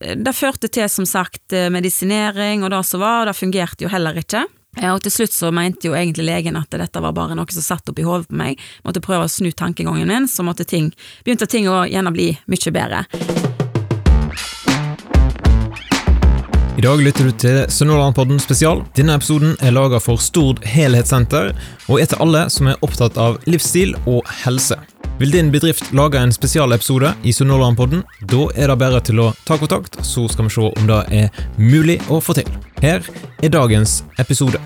det førte til som sagt eh, medisinering og det som var, og det fungerte jo heller ikke. Eh, Og til slutt så mente jo egentlig legen at dette var bare noe som satt oppi hodet på meg, måtte prøve å snu tankegangen min, så ting, begynte ting å gjerne bli mye bedre. I dag lytter du til Sunnhordlandpodden spesial. Denne episoden er laga for Stord helhetssenter, og er til alle som er opptatt av livsstil og helse. Vil din bedrift lage en spesialepisode i Sunnhordlandpodden? Da er det bare til å ta kontakt, så skal vi se om det er mulig å få til. Her er dagens episode.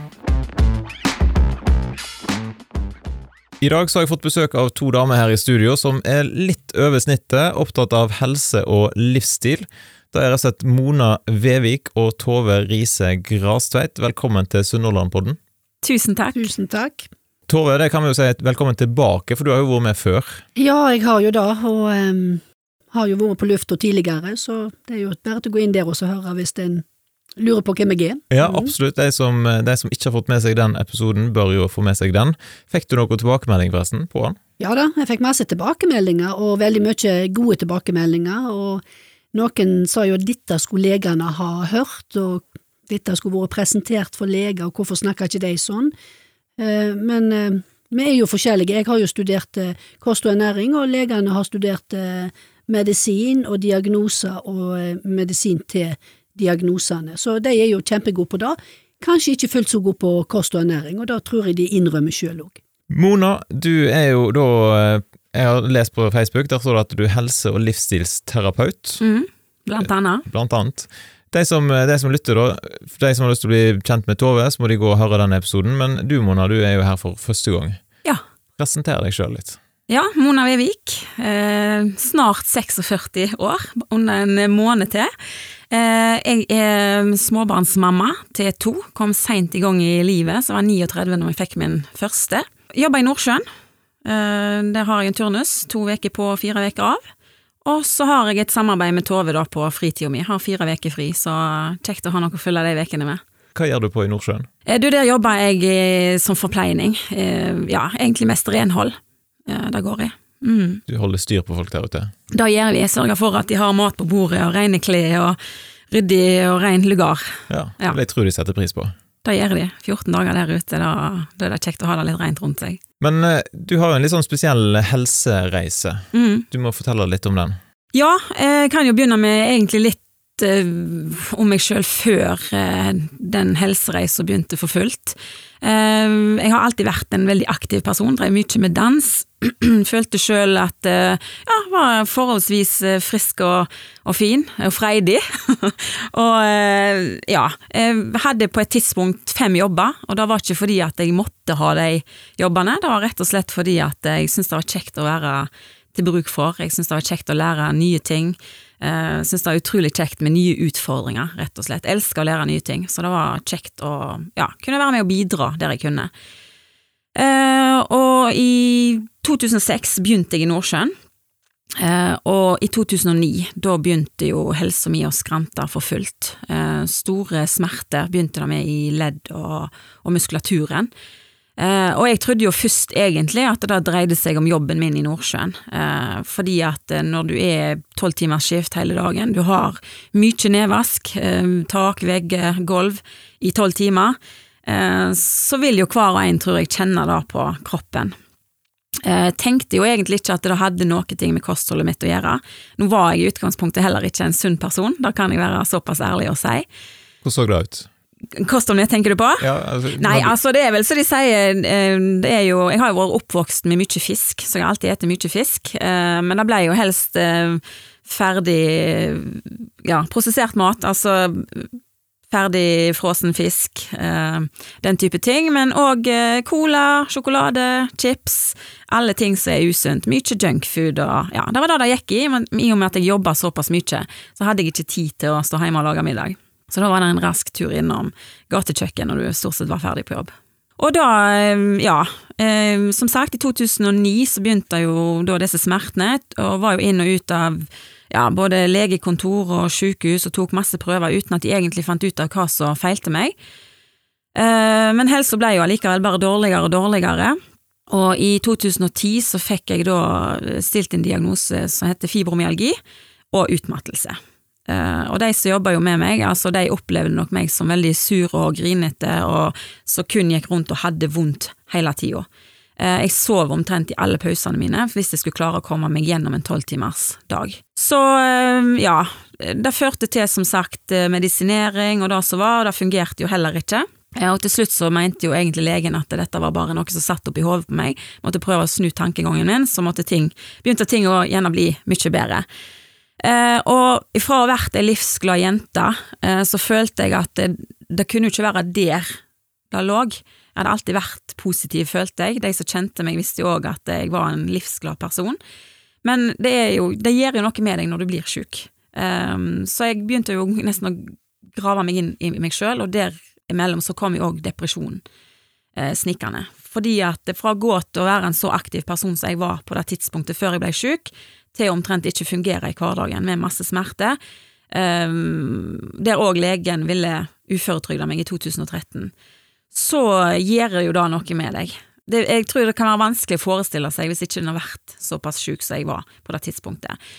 I dag så har jeg fått besøk av to damer her i studio som er litt over snittet opptatt av helse og livsstil. Da er rett og slett Mona Vevik og Tove Riise Grastveit. Velkommen til Sunnhordlandpodden. Tusen takk. Tusen takk. Tove, det kan vi jo si velkommen tilbake, for du har jo vært med før. Ja, jeg har jo det, og um, har jo vært på lufta tidligere, så det er jo bare til å gå inn der og så høre hvis en lurer på hvem jeg er. Ja, Mhm. absolutt. De som, de som ikke har fått med seg den episoden, bør jo få med seg den. Fikk du noe tilbakemelding forresten på den? Ja da, jeg fikk masse tilbakemeldinger, og veldig mye gode tilbakemeldinger, og noen sa jo at dette skulle legene ha hørt, og dette skulle vært presentert for leger, og hvorfor snakker ikke de sånn? Eh, Men eh, vi er jo forskjellige. Jeg har jo studert eh, kost og ernæring, og legene har studert medisin og diagnoser og medisin til diagnosene, så de er jo kjempegode på det. Kanskje ikke fullt så gode på kost og ernæring, og det tror jeg de innrømmer sjøl òg. Mona, du er jo da Jeg har lest på Facebook, der står det at du er helse- og livsstilsterapeut, Mm, blant annet. blant annet. De som, de som lytter, da, de som har lyst til å bli kjent med Tove, så må de gå og høre denne episoden, men du Mona, du er jo her for første gang. Ja. Presenter deg sjøl litt. Ja, Mona Vevik. Eh, snart 46 år, under en måned til. Eh, jeg er småbarnsmamma til to, kom seint i gang i livet, så jeg var 39 når jeg fikk min første. Jobba i Nordsjøen. Eh, der har jeg en turnus, to uker på, fire uker av. Og så har jeg et samarbeid med Tove da på fritida mi, har fire uker fri, så kjekt å ha noe å fylle de ukene med. Hva gjør du på i Nordsjøen? Eh, Du, der jobber jeg eh, som forpleining. Eh, Ja, egentlig mest renhold. Det går jeg. Mm. Du holder styr på folk der ute? Det gjør vi. Sørger for at de har mat på bordet og rene klær og ryddig og ren lugar. Ja, Ja. det tror jeg de setter pris på. Det gjør de. 14 dager der ute, da, da er det kjekt å ha det litt rent rundt seg. Men eh, du har jo en litt sånn spesiell helsereise. Mm. Du må fortelle litt om den. Ja, jeg kan jo begynne med egentlig litt eh, om meg sjøl før eh, den helsereisa begynte for fullt. Eh, jeg har alltid vært en veldig aktiv person, drev mye med dans. Følte sjøl at eh, ja, var forholdsvis eh, frisk og, og fin, og freidig. og eh, ja, jeg hadde på et tidspunkt fem jobber, og det var ikke fordi at jeg måtte ha de jobbene, det var rett og slett fordi at jeg syntes det var kjekt å være til bruk for. Jeg syns det var kjekt å lære nye ting. Jeg syns det er utrolig kjekt med nye utfordringer, rett og slett. Elsker å lære nye ting, så det var kjekt å ja, kunne være med og bidra der jeg kunne. Eh, og i 2006 begynte jeg i Nordsjøen. Eh, og i 2009, da begynte jo helsa mi å skrante for fullt. Eh, store smerter begynte det med i ledd og, og muskulaturen. Eh, og jeg trodde jo først egentlig at det dreide seg om jobben min i Nordsjøen, eh, fordi at når du er tolv timers skift hele dagen, du har mye nedvask, eh, tak, vegger, gulv i tolv timer, så vil jo hver og en, tror jeg, kjenne det på kroppen. Jeg tenkte jo egentlig ikke at det hadde noe med kostholdet mitt å gjøre. Nå var jeg i utgangspunktet heller ikke en sunn person, da kan jeg være såpass ærlig å si. Hvordan så det ut? Kostholdet mitt tenker du på? Ja, altså, Nei, du- altså det er vel så de sier eh, Det er jo Jeg har jo vært oppvokst med mye fisk, så jeg har alltid spist mye fisk. eh, Men det ble jo helst eh, ferdig Ja, prosessert mat. Altså ferdig frossen fisk, eh, den type ting. Men òg cola, sjokolade, chips. Alle ting som er usunt. Mye junkfood og Ja, det var det det gikk i, men i og med at jeg jobba såpass mye, så hadde jeg ikke tid til å stå hjemme og lage middag. Så da var det en rask tur innom gatekjøkken når du stort sett var ferdig på jobb. Og da, eh, ja, eh, som sagt, i 2009 så begynte jo da disse smertene, og var jo inn og ut av ja, både legekontor og sykehus og tok masse prøver uten at de egentlig fant ut av hva som feilte meg. Eh, Men helsa ble jo allikevel bare dårligere og dårligere. Og i 2010 så fikk jeg da stilt en diagnose som heter fibromyalgi og utmattelse. Eh, og de som jobba jo med meg, altså de opplevde nok meg som veldig sur og grinete, og som kun gikk rundt og hadde vondt hele tida. Eh, jeg sov omtrent i alle pausene mine hvis jeg skulle klare å komme meg gjennom en tolvtimers dag. Så eh, ja, det førte til som sagt medisinering og det som var, og det fungerte jo heller ikke. Og til slutt så mente jo egentlig legen at dette var bare noe som satt opp i hodet på meg, måtte prøve å snu tankegangen min, så ting, begynte ting å gjerne bli mye bedre. Eh, og ifra å ha vært ei livsglad jente, eh, så følte jeg at det, det kunne jo ikke være der det lå. Jeg hadde alltid vært positiv, følte jeg. De som kjente meg, visste jo òg at jeg var en livsglad person. Men det, jo, det gjør jo noe med deg når du blir sjuk. Um, så jeg begynte jo nesten å grave meg inn i meg sjøl, og derimellom så kom jo òg depresjonen eh, snikende. Fordi at fra å gå til å være en så aktiv person som jeg var på det tidspunktet før jeg ble sjuk, til omtrent ikke fungere i hverdagen med masse smerte, um, der òg legen ville uføretrygde meg i 2013, så gjør det jo da noe med deg. Det, jeg tror det kan være vanskelig å forestille seg hvis ikke den har vært såpass sjuk som jeg var på det tidspunktet.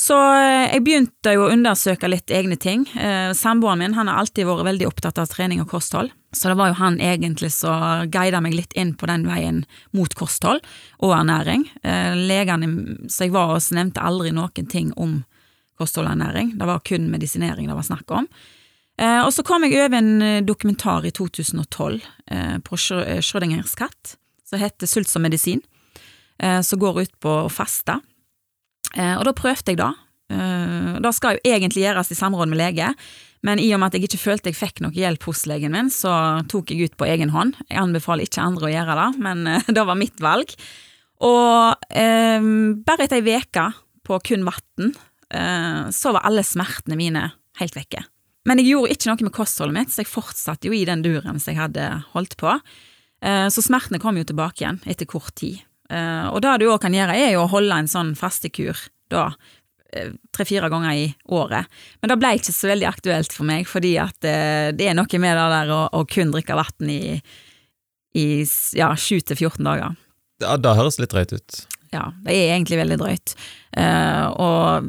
Så eh, jeg begynte jo å undersøke litt egne ting. Eh, samboeren min han har alltid vært veldig opptatt av trening og kosthold, så det var jo han egentlig som guida meg litt inn på den veien mot kosthold og ernæring. Eh, legene som jeg var hos, nevnte aldri noen ting om kosthold og ernæring, det var kun medisinering det var snakk om. Og så kom jeg over en dokumentar i 2012 på Schrødingers katt, som heter Sult som medisin, som går ut på å faste. Eh, og da prøvde jeg det. Eh, det skal jo egentlig gjøres i samråd med lege, men i og med at jeg ikke følte jeg fikk noe hjelp hos legen min, så tok jeg ut på egen hånd. Jeg anbefaler ikke andre å gjøre det, men eh, det var mitt valg. Og eh, bare etter ei uke på kun vann, eh, så var alle smertene mine helt vekke. Men jeg gjorde ikke noe med kostholdet mitt, så jeg fortsatte jo i den duren som jeg hadde holdt på. Eh, så smertene kom jo tilbake igjen etter kort tid. Uh, og det du òg kan gjøre, er jo å holde en sånn fastekur da eh, tre-fire ganger i året. Men det ble ikke så veldig aktuelt for meg, fordi at det er noe med det der å, å kun drikke vann i, i ja, 7-14 dager. Ja, det høres litt drøyt ut. Ja, det er egentlig veldig drøyt. Og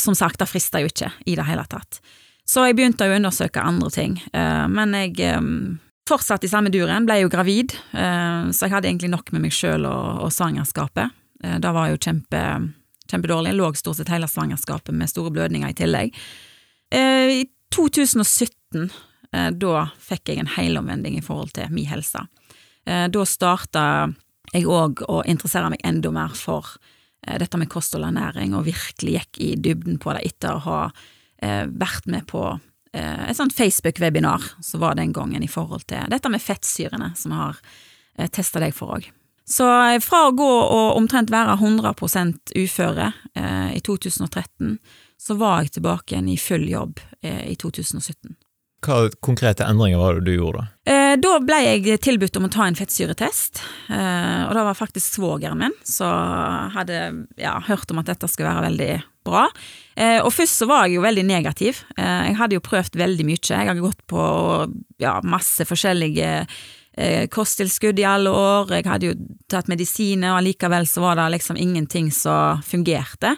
som sagt, det frister jo ikke i det hele tatt. Så jeg begynte å undersøke andre ting, men jeg fortsatte Fortsatt i samme duren, ble jo gravid, eh, så jeg hadde egentlig nok med meg sjøl og, og svangerskapet. Eh, det var jo kjempe, kjempedårlig. Jeg lå stort sett hele svangerskapet med store blødninger i tillegg. Eh, I 2017, da fikk jeg en helomvending i forhold til min helse. Da starta jeg òg å interessere meg enda mer for dette med kost og ernæring, og virkelig gikk i dybden på det etter å ha vært med på Eh, et sånt Facebook-webinar som var den gangen i forhold til dette med fettsyrene, som jeg har eh, testa deg for òg. Så eh, fra å gå og omtrent være 100 uføre eh, i 2013, så var jeg tilbake igjen i full jobb eh, i 2017. Hva konkrete endringer var det du gjorde da? Eh, da ble jeg tilbudt om å ta en fettsyretest, eh, og det var faktisk svogeren min som hadde ja, hørt om at dette skulle være veldig bra. Eh, og først så var jeg jo veldig negativ. Eh, jeg hadde jo prøvd veldig mye. Jeg hadde gått på ja, masse forskjellige eh, kosttilskudd i alle år. Jeg hadde jo tatt medisiner, og allikevel så var det liksom ingenting som fungerte.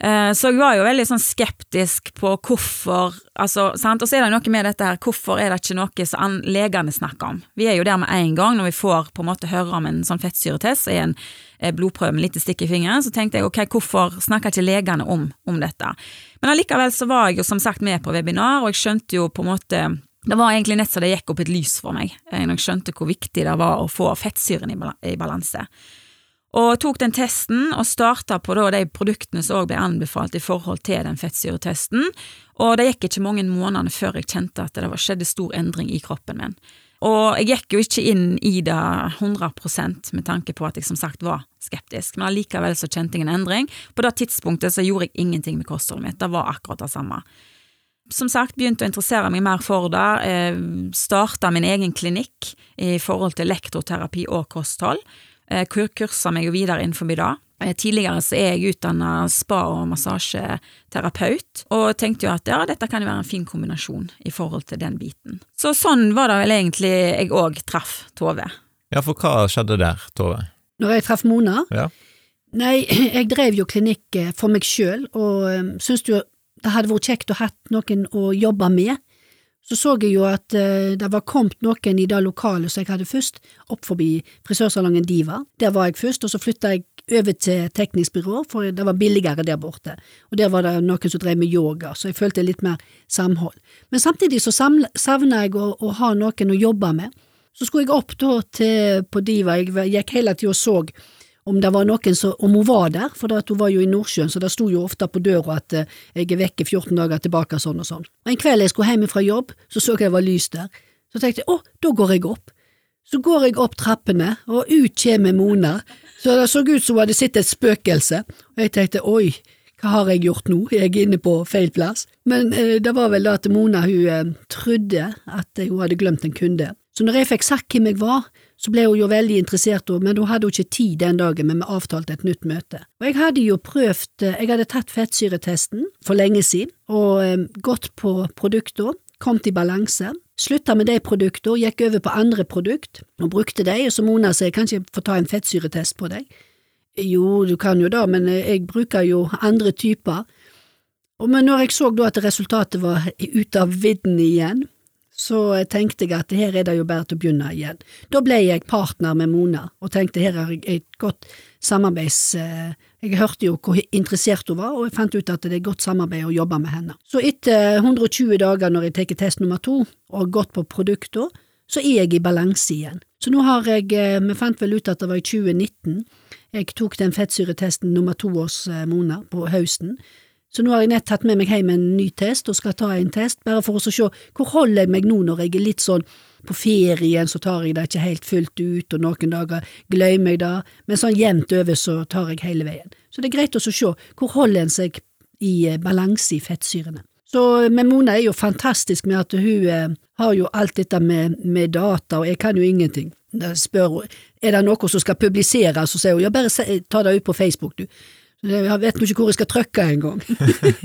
Eh, så jeg var jo veldig sånn skeptisk på hvorfor altså? Og så er det noe med dette her, hvorfor er det ikke noe som legene snakker om? Vi er jo der med en gang når vi får på en måte høre om en sånn fettsyretest i en eh, blodprøve med lite stikk i fingeren, så tenkte jeg ok, hvorfor snakker ikke legene om, om dette? Men allikevel så var jeg jo som sagt med på webinar, og jeg skjønte jo på en måte det var egentlig nett så det gikk opp et lys for meg, eh, når jeg skjønte hvor viktig det var å få fettsyren i balanse. Og tok den testen og starta på de produktene som også ble anbefalt i forhold til den fettsyretesten, og det gikk ikke mange månedene før jeg kjente at det skjedde stor endring i kroppen min. Og jeg gikk jo ikke inn i det 100% med tanke på at jeg som sagt var skeptisk, men allikevel så kjente jeg en endring. På det tidspunktet så gjorde jeg ingenting med kostholdet mitt, det var akkurat det samme. Som sagt, begynte å interessere meg mer for det, eh, starta min egen klinikk i forhold til elektroterapi og kosthold kurser meg jo videre innenfor det. Eh, tidligere så er jeg utdanna spa- og massasjeterapeut, og tenkte jo at ja, dette kan jo være en fin kombinasjon i forhold til den biten. Så sånn var det vel egentlig jeg òg traff Tove. Ja, for hva skjedde der, Tove? Når jeg traff Mona? Ja. Nei, jeg drev jo klinikk eh, for meg sjøl, og syntes jo det hadde vært kjekt å ha noen å jobbe med. Så så jeg jo at uh, det var kommet noen i det lokalet som jeg hadde først, opp forbi frisørsalongen Diva. Der var jeg først, og så flytta jeg over til teknisk byrå, for det var billigere der borte. Og der var det noen som drev med yoga, så jeg følte litt mer samhold. Men samtidig så savna jeg å, å, ha noen å jobbe med. Så skulle jeg opp da til, på Diva, jeg gikk hele tida og så om det var noen som, om hun var der, for hun var jo i Nordsjøen, så det sto jo ofte på døra at uh, jeg er vekke 14 dager tilbake, sånn og sånn. Og En kveld jeg skulle hjem fra jobb, så så jeg det var lys der. Så tenkte jeg å, da går jeg opp. Så går jeg opp trappene, og ut kommer Mona, så det så ut som hun hadde sett et spøkelse, og jeg tenkte oi, hva har jeg gjort nå, jeg er inne på feil plass. Men eh, det var vel da at Mona hun eh, trodde at hun hadde glemt en kunde. Så når jeg fikk sagt hvem jeg var, så ble hun jo veldig interessert, men hun hadde jo ikke tid den dagen, men vi avtalte et nytt møte. Og jeg hadde jo prøvd, eh, jeg hadde tatt fettsyretesten for lenge siden, og eh, gått på produkter, kommet i balanse, slutta med de produktene, gikk over på andre produkt, og brukte de, og så Mona sa jeg kan ikke få ta en fettsyretest på deg. Jo, du kan jo da, men eh, jeg bruker jo andre typer. Og men når jeg så da at resultatet var ute av vidden igjen, så tenkte jeg at her er det jo bare til å begynne igjen. Da ble jeg partner med Mona, og tenkte her er et godt samarbeids... Eh, jeg hørte jo hvor interessert hun var, og jeg fant ut at det er godt samarbeid å jobbe med henne. Så etter 120 dager når jeg tar test nummer to, og har gått på produkter, så er jeg i balanse igjen. Så nå har jeg, eh, vi fant vel ut at det var i 2019, jeg tok den fettsyretesten nummer to hos eh, Mona på høsten, så nå har jeg nett tatt med meg hjem en ny test, og skal ta en test, bare for å se hvor holder jeg meg nå når jeg er litt sånn på ferien, så tar jeg det ikke helt fullt ut, og noen dager glemmer jeg det, men sånn jevnt over så tar jeg hele veien. Så det er greit å se hvor holder en seg i eh, balanse i fettsyrene. Så men Mona er jo fantastisk med at hun eh, har jo alt dette med, med, data, og jeg kan jo ingenting. Da spør hun er det noe som skal publiseres, så sier hun ja, bare ta det ut på Facebook, du. Jeg vet ikke hvor jeg skal trykke engang.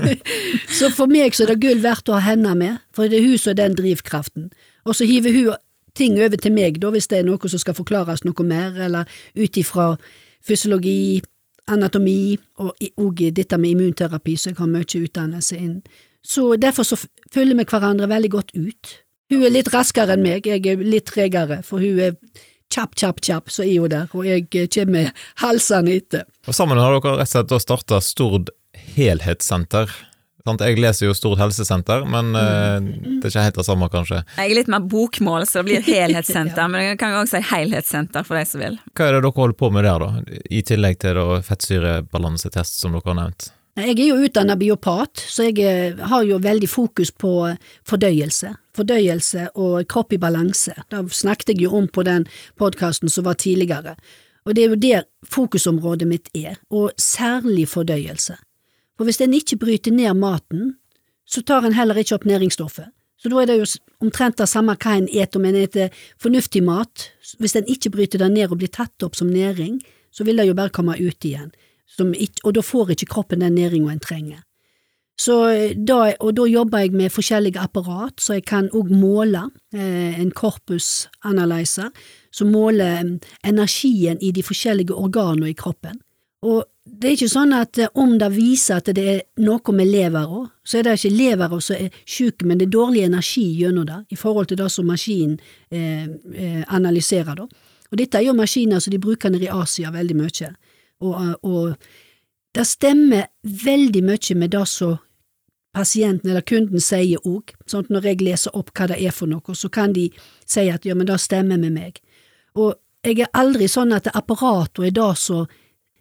så for meg så er det gull verdt å ha henne med, for det er hun som er den drivkraften. Og så hiver hun ting over til meg, da, hvis det er noe som skal forklares noe mer, eller ut ifra fysiologi, anatomi og, òg dette med immunterapi, så jeg har mye utdannelse inn. Så derfor så følger vi hverandre veldig godt ut. Hun er litt raskere enn meg, jeg er litt tregere, for hun er kjapp, kjapp, kjapp, så er hun der, og jeg eh, kommer halsende etter. Og Sammen har dere rett og slett starta Stord helhetssenter. Jeg leser jo Stord helsesenter, men uh, det er ikke helt det samme, kanskje. Jeg er litt mer bokmål, så det blir helhetssenter, ja. men jeg kan jo også si helhetssenter for de som vil. Hva er det dere holder på med der, da, i tillegg til fettsyrebalansetest som dere har nevnt? Jeg er jo utdannet biopat, så jeg eh, har jo veldig fokus på fordøyelse fordøyelse og kropp i balanse. Da snakket jeg jo om på den podkasten som var tidligere, og det er jo der fokusområdet mitt er, og særlig fordøyelse. For hvis en ikke bryter ned maten, så tar en heller ikke opp næringsstoffet. Så da er det jo omtrent det samme hva en eter, om en eter fornuftig mat. Hvis en ikke bryter det ned og blir tatt opp som næring, så vil det jo bare komme ut igjen, og da får ikke kroppen den næringa en trenger. Eh, da, og da jobber jeg med forskjellige apparat, så jeg kan òg måle eh, en korpusanalyzer som måler mm, energien i de forskjellige organene i kroppen. Og det er ikke sånn at eh, om det viser at det er noe med levera, så er det ikke levera som er sjuk, men det er dårlig energi gjennom det, i forhold til det som maskinen eh, eh, analyserer. da. Og dette er jo maskiner som de bruker nede i Asia veldig mye, og, og det stemmer veldig mye med det som pasienten eller kunden sier òg, sånn når jeg leser opp hva det er for noe, så kan de si at ja, men det stemmer med meg. Og jeg er aldri sånn at apparatet er det som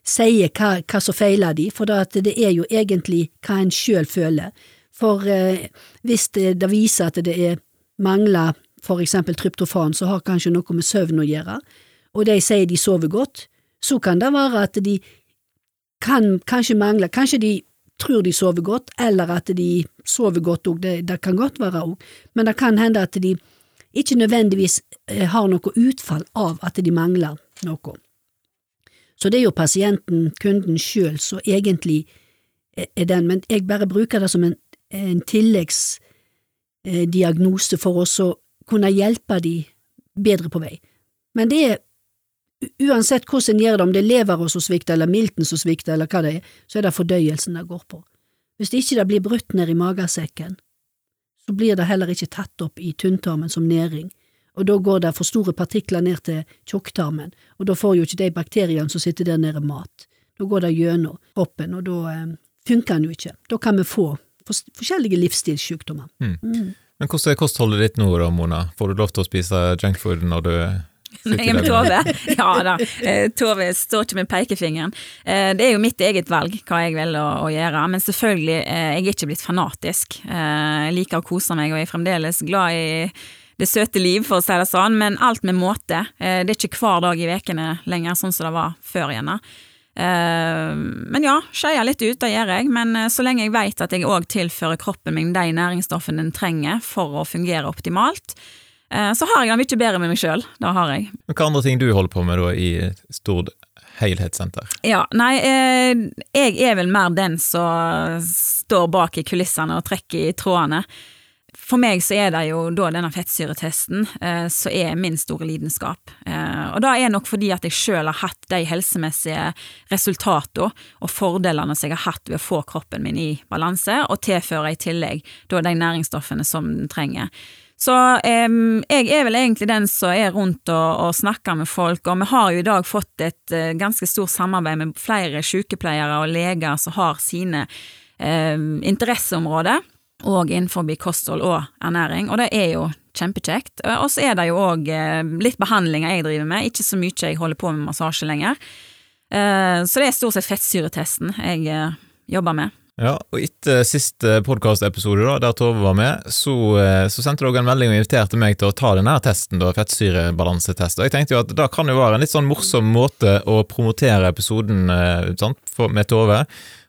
sier hva, hva som feiler de, for det, det er jo egentlig hva en sjøl føler. For eh, hvis det, det, viser at det er mangler for eksempel tryptofan, så har kanskje noe med søvn å gjøre, og de sier de sover godt, så kan det være at de kan kanskje mangle, kanskje de tror de sover godt, eller at de sover godt òg, det, det, kan godt være òg, men det kan hende at de ikke nødvendigvis eh, har noe utfall av at de mangler noe. Så det er jo pasienten, kunden sjøl, som egentlig er den, men jeg bare bruker det som en, en tilleggsdiagnose for oss å kunne hjelpe de bedre på vei. Men det er uansett hvordan en gjør det, om det er leveren som svikter, eller milten som svikter, eller hva det er, så er det fordøyelsen det går på. Hvis det ikke det blir brutt ned i magesekken, så blir det heller ikke tatt opp i tynntarmen som næring, og da går det for store partikler ned til tjukktarmen, og da får jo ikke de bakteriene som sitter der nede, mat. Da går det gjennom kroppen, og da eh, funker den jo ikke. Da kan vi få forskjellige livsstilssykdommer. Mm. Mm. Men hvordan er kostholdet ditt nå da, Mona? Får du lov til å spise junkfood når du er med Tove? Ja da, eh, Tove står ikke med pekefingeren. Eh, det er jo mitt eget valg hva jeg velger å, å gjøre, men selvfølgelig, eh, jeg er ikke blitt fanatisk. Jeg liker å kose meg og er fremdeles glad i det søte liv, for å si det sånn, men alt med måte. Det er ikke hver dag i vekene lenger, sånn som det var før igjen. Men ja, skeia litt ut, det gjør jeg, men så lenge jeg vet at jeg òg tilfører kroppen min de næringsstoffene den trenger for å fungere optimalt, så har jeg det mye bedre med meg sjøl. Det Hva andre ting du holder på med da i Stord helhetssenter? Ja, nei, eh, jeg er vel mer den som står bak i kulissene og trekker i trådene. For meg så er det jo da denne fettsyretesten eh, som er min store lidenskap. Og da er nok fordi at jeg sjøl har hatt de helsemessige resultatene og fordelene som jeg har hatt ved å få kroppen min i balanse, og tilføre i tillegg da de næringsstoffene som den trenger. Så um, jeg er vel egentlig den som er rundt og, og, snakker med folk, og vi har jo i dag fått et uh, ganske stort samarbeid med flere sykepleiere og leger som har sine um, interesseområder, og innenfor kosthold og ernæring, og det er jo kjempekjekt. Og så er det jo òg uh, litt behandlinger jeg driver med, ikke så mye jeg holder på med massasje lenger. Uh, så det er stort sett fettsyretesten jeg eh, jobber med. Ja, og etter siste podkastepisode, der Tove var med, så, eh, så sendte dere en melding og inviterte meg til å ta denne testen, da, fettsyrebalansetest. Og jeg tenkte jo at da kan det være en litt sånn morsom måte å promotere episoden eh, sant, med Tove.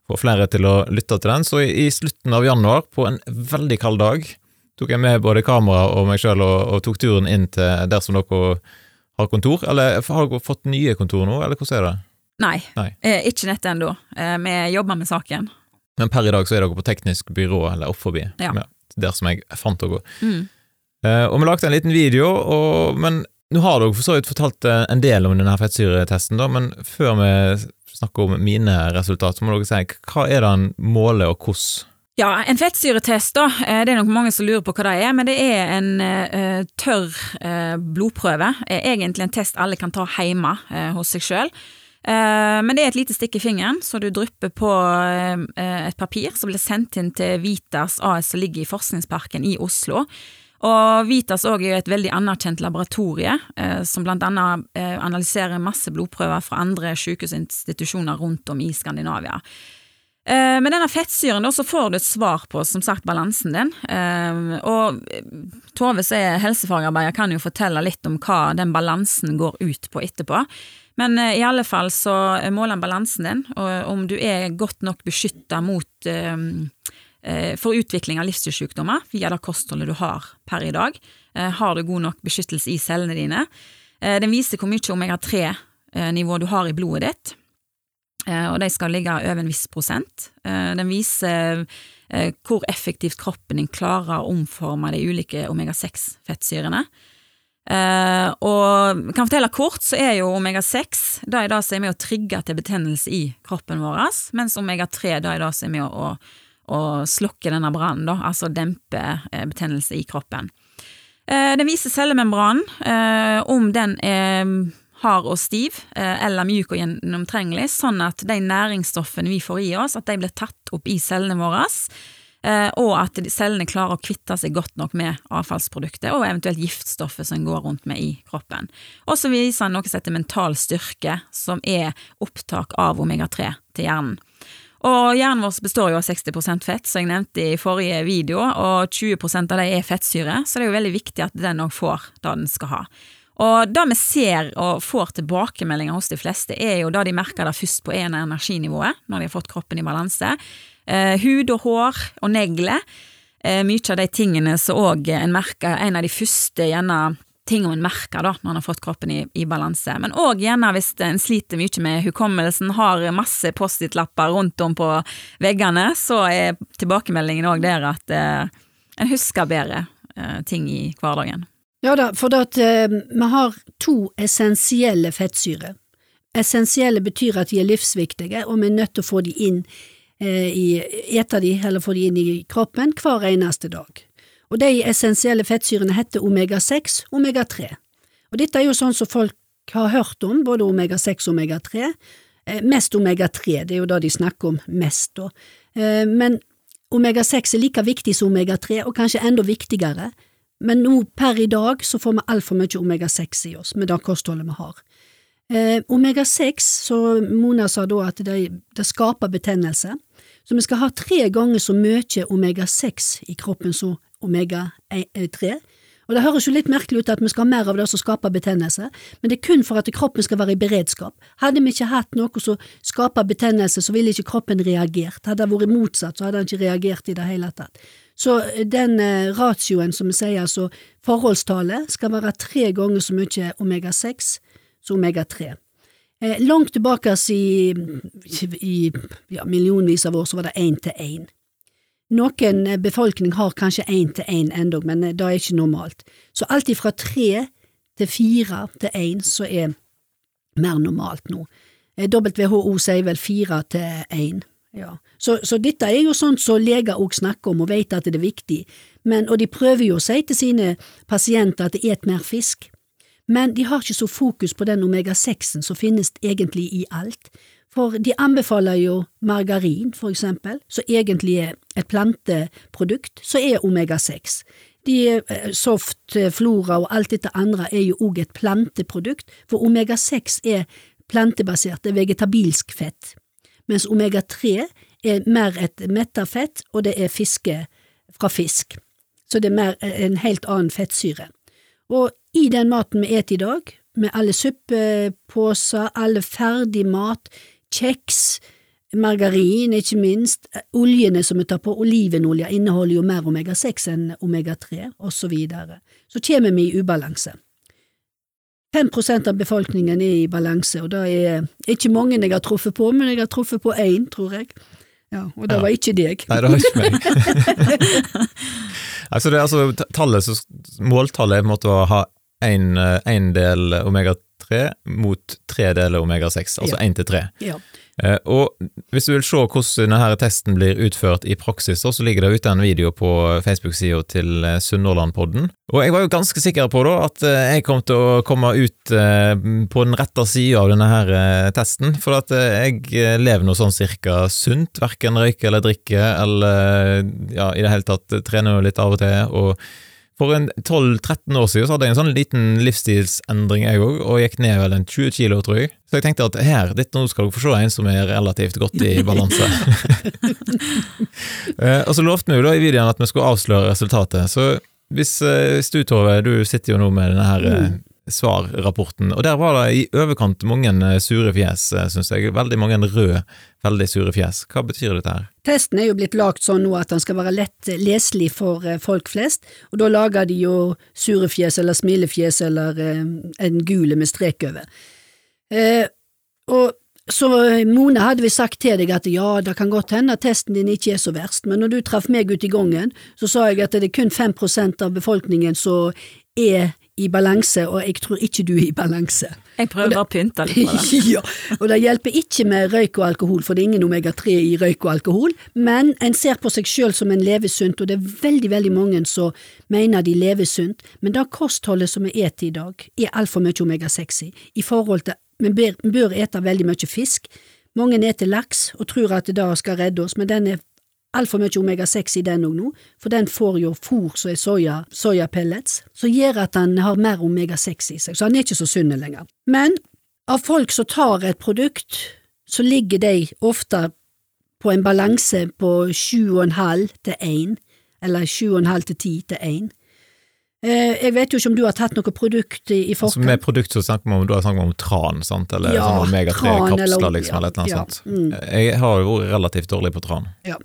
Få flere til å lytte til den. Så i, slutten av januar, på en veldig kald dag, tok jeg med både kamera og meg sjøl og, og, tok turen inn til der som dere har kontor. Eller har dere fått nye kontor nå, eller hvordan er det? Nei, Nei. Eh, ikke nett ennå. Eh, vi jobber med saken. Men per i dag så er dere på teknisk byrå, eller opp forbi, ja. der som jeg fant dere. Mm. Uh, og vi lagde en liten video, og, men nå har dere for så vidt fortalt eh, en del om denne fettsyretesten, da, men før vi snakker om mine resultat, så må dere si hva er det en måler, og hvordan? Ja, en fettsyretest, da, eh, det er nok mange som lurer på hva det er, men det er en uh, tørr uh, blodprøve. Egentlig en test alle kan ta hjemme hos seg sjøl. Eh, men det er et lite stikk i fingeren, så du drypper på eh, et papir som blir sendt inn til Vitas AS som ligger i Forskningsparken i Oslo. Og Vitas er et veldig anerkjent laboratorie, eh, som blant annet analyserer masse blodprøver fra andre sykehusinstitusjoner rundt om i Skandinavia. Med denne fettsyren så får du et svar på som sagt balansen din. Og Tove som er helsefagarbeider kan jo fortelle litt om hva den balansen går ut på etterpå. Men uh, i alle fall så måler han balansen din, og om du er godt nok beskytta mot for utvikling av livsstilssykdommer via det kostholdet du har per i dag. har du god nok beskyttelse i cellene dine? den viser hvor mye omega-3-nivå du har i blodet ditt, og de skal ligge over en viss prosent. den viser hvor effektivt kroppen din klarer å omforme de ulike omega-6-fettsyrene. Uh, og kan fortelle kort, så er jo omega-6 det er det som er med å trigge til betennelse i kroppen vår, mens omega-3 det er det som er med å, å slukke denne brannen, altså dempe uh, betennelse i kroppen. Uh, den viser cellemembranen, om den er hard og stiv eller mjuk og gjennomtrengelig, sånn at de næringsstoffene vi får i oss, at de blir tatt opp i cellene våre Eh, og at cellene klarer å kvitte seg godt nok med avfallsproduktet og eventuelt giftstoffet som går rundt med i kroppen. Og så viser han noe som heter mental styrke, som er opptak av omega-3 til hjernen. Og Hjernen vår består jo av 60% fett, som jeg nevnte i forrige video, og 20% av det er fettsyre, så det er jo veldig viktig at den òg får det den skal ha. Og Det vi ser og får tilbakemeldinger hos de fleste, er jo da de merker det først på en energinivået, når de har fått kroppen i balanse. Eh, hud og hår og negler. Eh, mye av de tingene som òg en merker, en av de første gjerne tingene en merker da, når en har fått kroppen i, i balanse. Men òg gjerne hvis en sliter mye med hukommelsen, har masse Post-It-lapper rundt om på veggene, så er tilbakemeldingen òg der at eh, en husker bedre eh, ting i hverdagen. Ja da, for at eh, vi har to essensielle fettsyrer. Essensielle betyr at de er livsviktige, og vi er nødt til å få de inn i, eter de eller får de inn i kroppen hver eneste dag. Og de essensielle fettsyrene heter omega-6, omega-3. Og dette er jo sånn som folk har hørt om, både omega-6 og omega-3. Eh, mest omega-3, det er jo det de snakker om mest, da. Eh, men omega-6 er like viktig som omega-3, og kanskje enda viktigere. Men nå per i dag så får vi altfor mye omega-6 i oss med det kostholdet vi har. Eh, Omega-6, så Mona sa da at det, det, skaper betennelse, så vi skal ha tre ganger så mye omega-6 i kroppen som omega-3. Og Det høres jo litt merkelig ut at vi skal ha mer av det som skaper betennelse, men det er kun for at kroppen skal være i beredskap. Hadde vi ikke hatt noe som skaper betennelse, så ville ikke kroppen reagert. Hadde det vært motsatt, så hadde den ikke reagert i det hele tatt. Så den eh, ratioen som vi sier, altså forholdstallet, skal være tre ganger så mye omega-6 som omega-3. Eh, langt tilbake i, i ja, millionvis av år så var det én til én. Noen eh, befolkning har kanskje én til én endog, men eh, det er ikke normalt. Så alt fra tre til fire til én så er mer normalt nå. WHO sier vel fire til én. Ja. Så, så, dette er jo sånt som leger òg snakker om og vet at det er viktig, men, og de prøver jo å si til sine pasienter at de et mer fisk men de har ikke så fokus på den omega-6-en som finnes egentlig i alt, for de anbefaler jo margarin, for eksempel, som egentlig er et planteprodukt, som er omega-6. De eh, soft, eh, flora og alt dette andre er jo òg et planteprodukt, for omega-6 er plantebasert, det er vegetabilsk fett, mens omega-3 er mer et metta fett, og det er fiske fra fisk, så det er mer en helt annen fettsyre. Og i den maten vi spiser i dag, med alle suppeposer, alle ferdig mat, kjeks, margarin, ikke minst, oljene som vi tar på, olivenolje inneholder jo mer omega-6 enn omega-3, og så videre. Så kommer vi i ubalanse. 5 av befolkningen er i balanse, og det er ikke mange jeg har truffet på, men jeg har truffet på én, tror jeg. Ja, og det ja. var ikke deg. Nei, det var ikke meg. altså, det altså tallet, måltallet måtte ha én eh, del omega-3 mot tre deler omega-6, altså én til tre. Ja. Uh, og hvis du vil se hvordan denne testen blir utført i praksis, så ligger det ute en video på Facebook-sida til eh, Sunnhordlandpodden. Og jeg var jo ganske sikker på da at jeg kom til å komme ut på den rette sida av denne her testen, for at jeg lever noe sånn cirka sunt, verken røyker eller drikker, eller ja, i det hele tatt trener litt av og til. og for 12-13 år siden så hadde jeg en sånn liten livsstilsendring jeg òg, og gikk ned vel en 20 kilo, tror jeg. Så jeg tenkte at her, dette nå skal dere få se en som er relativt godt i balanse. Eh, og så lovte vi jo da i videoen at vi skulle avsløre resultatet, så hvis, eh, hvis du Tove, du sitter jo nå med denne her eh, mm svarrapporten, og der var det i overkant mange eh, sure fjes, eh, syns jeg. Veldig mange røde, veldig sure fjes. Hva betyr dette her? Testen er jo blitt lagt sånn nå at den skal være lett leselig for eh, folk flest, og da lager de jo sure fjes eller smilefjes eller en gule med strek over. Eh, og så Mone hadde vi sagt til deg at ja, det kan godt hende at testen din ikke er så verst, men når du traff meg ute i gangen, så sa jeg at det er kun 5% av befolkningen som er i balanse, og jeg tror ikke du er i balanse. Jeg prøver å pynte litt på det. ja, og det hjelper ikke med røyk og alkohol, for det er ingen omega-3 i røyk og alkohol, men en ser på seg selv som en lever sunt, og det er veldig, veldig mange som mener de lever sunt, men det kostholdet som vi spiser i dag, er altfor mye omega-6 i, i forhold til vi bør ete veldig mye fisk. Mange eter laks og tror at det da skal redde oss, men den er altfor mye omega-6 i den òg nå, for den får jo fôr som er soya, soyapellets, som gjør at den har mer omega-6 i seg, så den er ikke så sunn lenger. Men av folk som tar et produkt, så ligger de ofte på en balanse på 7,5 til 1, eller 7,5 til 10 til 1. Eh, jeg vet jo ikke om du har tatt noe produkt i forkant? Altså med produkt så snakker man om, du har snakket om tran, sant? eller ja, sånn omega-3-kapsler, liksom, eller eller annet ja, sånt. Mm. Jeg har jo vært relativt dårlig på tran. Ja.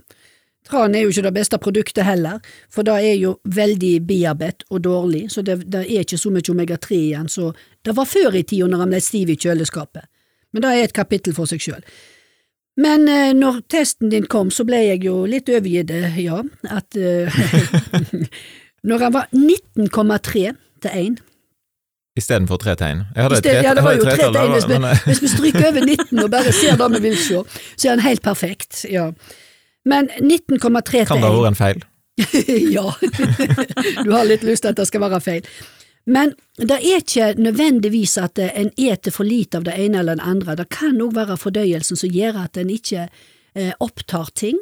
Tran er jo ikke det beste produktet heller, for det er jo veldig bearbeidet og dårlig, så det, det er ikke så mye omega-3 igjen, så det var før i tida når han ble stiv i kjøleskapet, men det er et kapittel for seg sjøl. Men eh, når testen din kom, så ble jeg jo litt overgitt, ja, at eh, Når han var 19,3 til 1, Istedenfor tre tegn. Jeg hadde sted- ja, det var jo tre tegn hvis vi, hvis vi stryker over 19 og bare ser det vi vil se, så er han helt perfekt. Ja. Men 19,3 kan det ha vært en feil? ja, du har litt lyst til at det skal være feil. Men det er ikke nødvendigvis at en eter for lite av det ene eller det andre. Det kan òg være fordøyelsen som gjør at en ikke eh, opptar ting.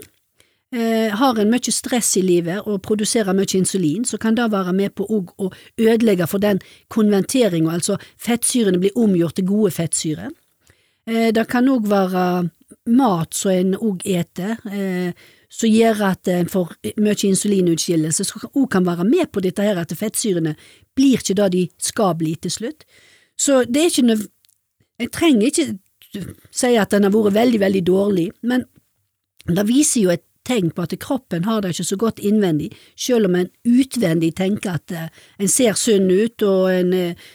Eh, har en mye stress i livet og produserer mye insulin, så kan det være med på å ødelegge for den konventeringa, altså fettsyrene blir omgjort til gode fettsyrer. Eh, det kan òg være mat som en òg eter, eh, som gjør at en får mye insulinutskillelse, som òg kan være med på dette her at fettsyrene blir ikke det de skal bli til slutt. Så det er ikke nøv... En trenger ikke si at den har vært veldig, veldig dårlig, men det viser jo et tegn på at kroppen har det ikke så godt innvendig, selv om en utvendig tenker at eh, en ser sunn ut og en eh,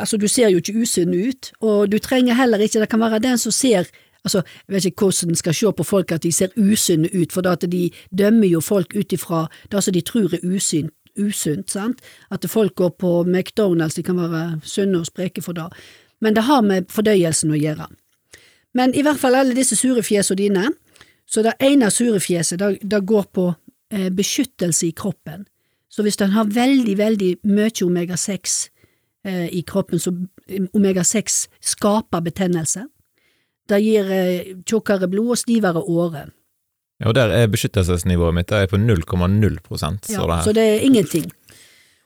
Altså, du ser jo ikke usunn ut, og du trenger heller ikke, det kan være den som ser Altså, jeg vet ikke hvordan en skal se på folk at de ser usunne ut, for de dømmer jo folk ut ifra det som de tror er usynt, usunt, sant? At folk går på McDonald's, de kan være sunne og spreke for det, men det har med fordøyelsen å gjøre. Men i hvert fall alle disse sure fjesene dine, så det ene sure fjeset, det, det går på eh, beskyttelse i kroppen. Så hvis den har veldig, veldig mye omega-6 eh, i kroppen, så omega-6 skaper betennelse. Det gir eh, tjukkere blod og stivere åre. Ja, og der er beskyttelsesnivået mitt det er på 0,0 står Ja, så det er ingenting.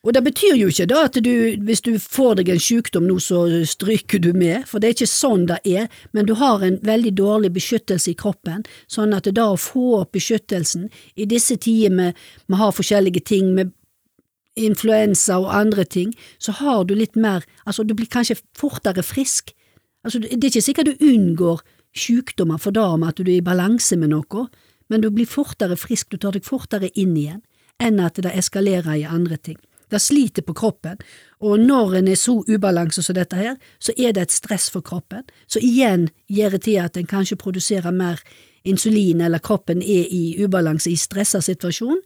Og det betyr jo ikke da at du, hvis du får deg en sykdom nå, så stryker du med, for det er ikke sånn det er, men du har en veldig dårlig beskyttelse i kroppen, sånn at da å få opp beskyttelsen i disse tider med vi har forskjellige ting, med influensa og andre ting, så har du litt mer, altså du blir kanskje fortere frisk. Altså det er ikke sikkert du unngår sykdommer for da med at du er i balanse med noe, men du blir fortere frisk, du tar deg fortere inn igjen, enn at det eskalerer i andre ting. Det sliter på kroppen, og når en er så ubalanse som dette her, så er det et stress for kroppen, så igjen gjør det til at en kanskje produserer mer insulin, eller kroppen er i ubalanse i stressa situasjon,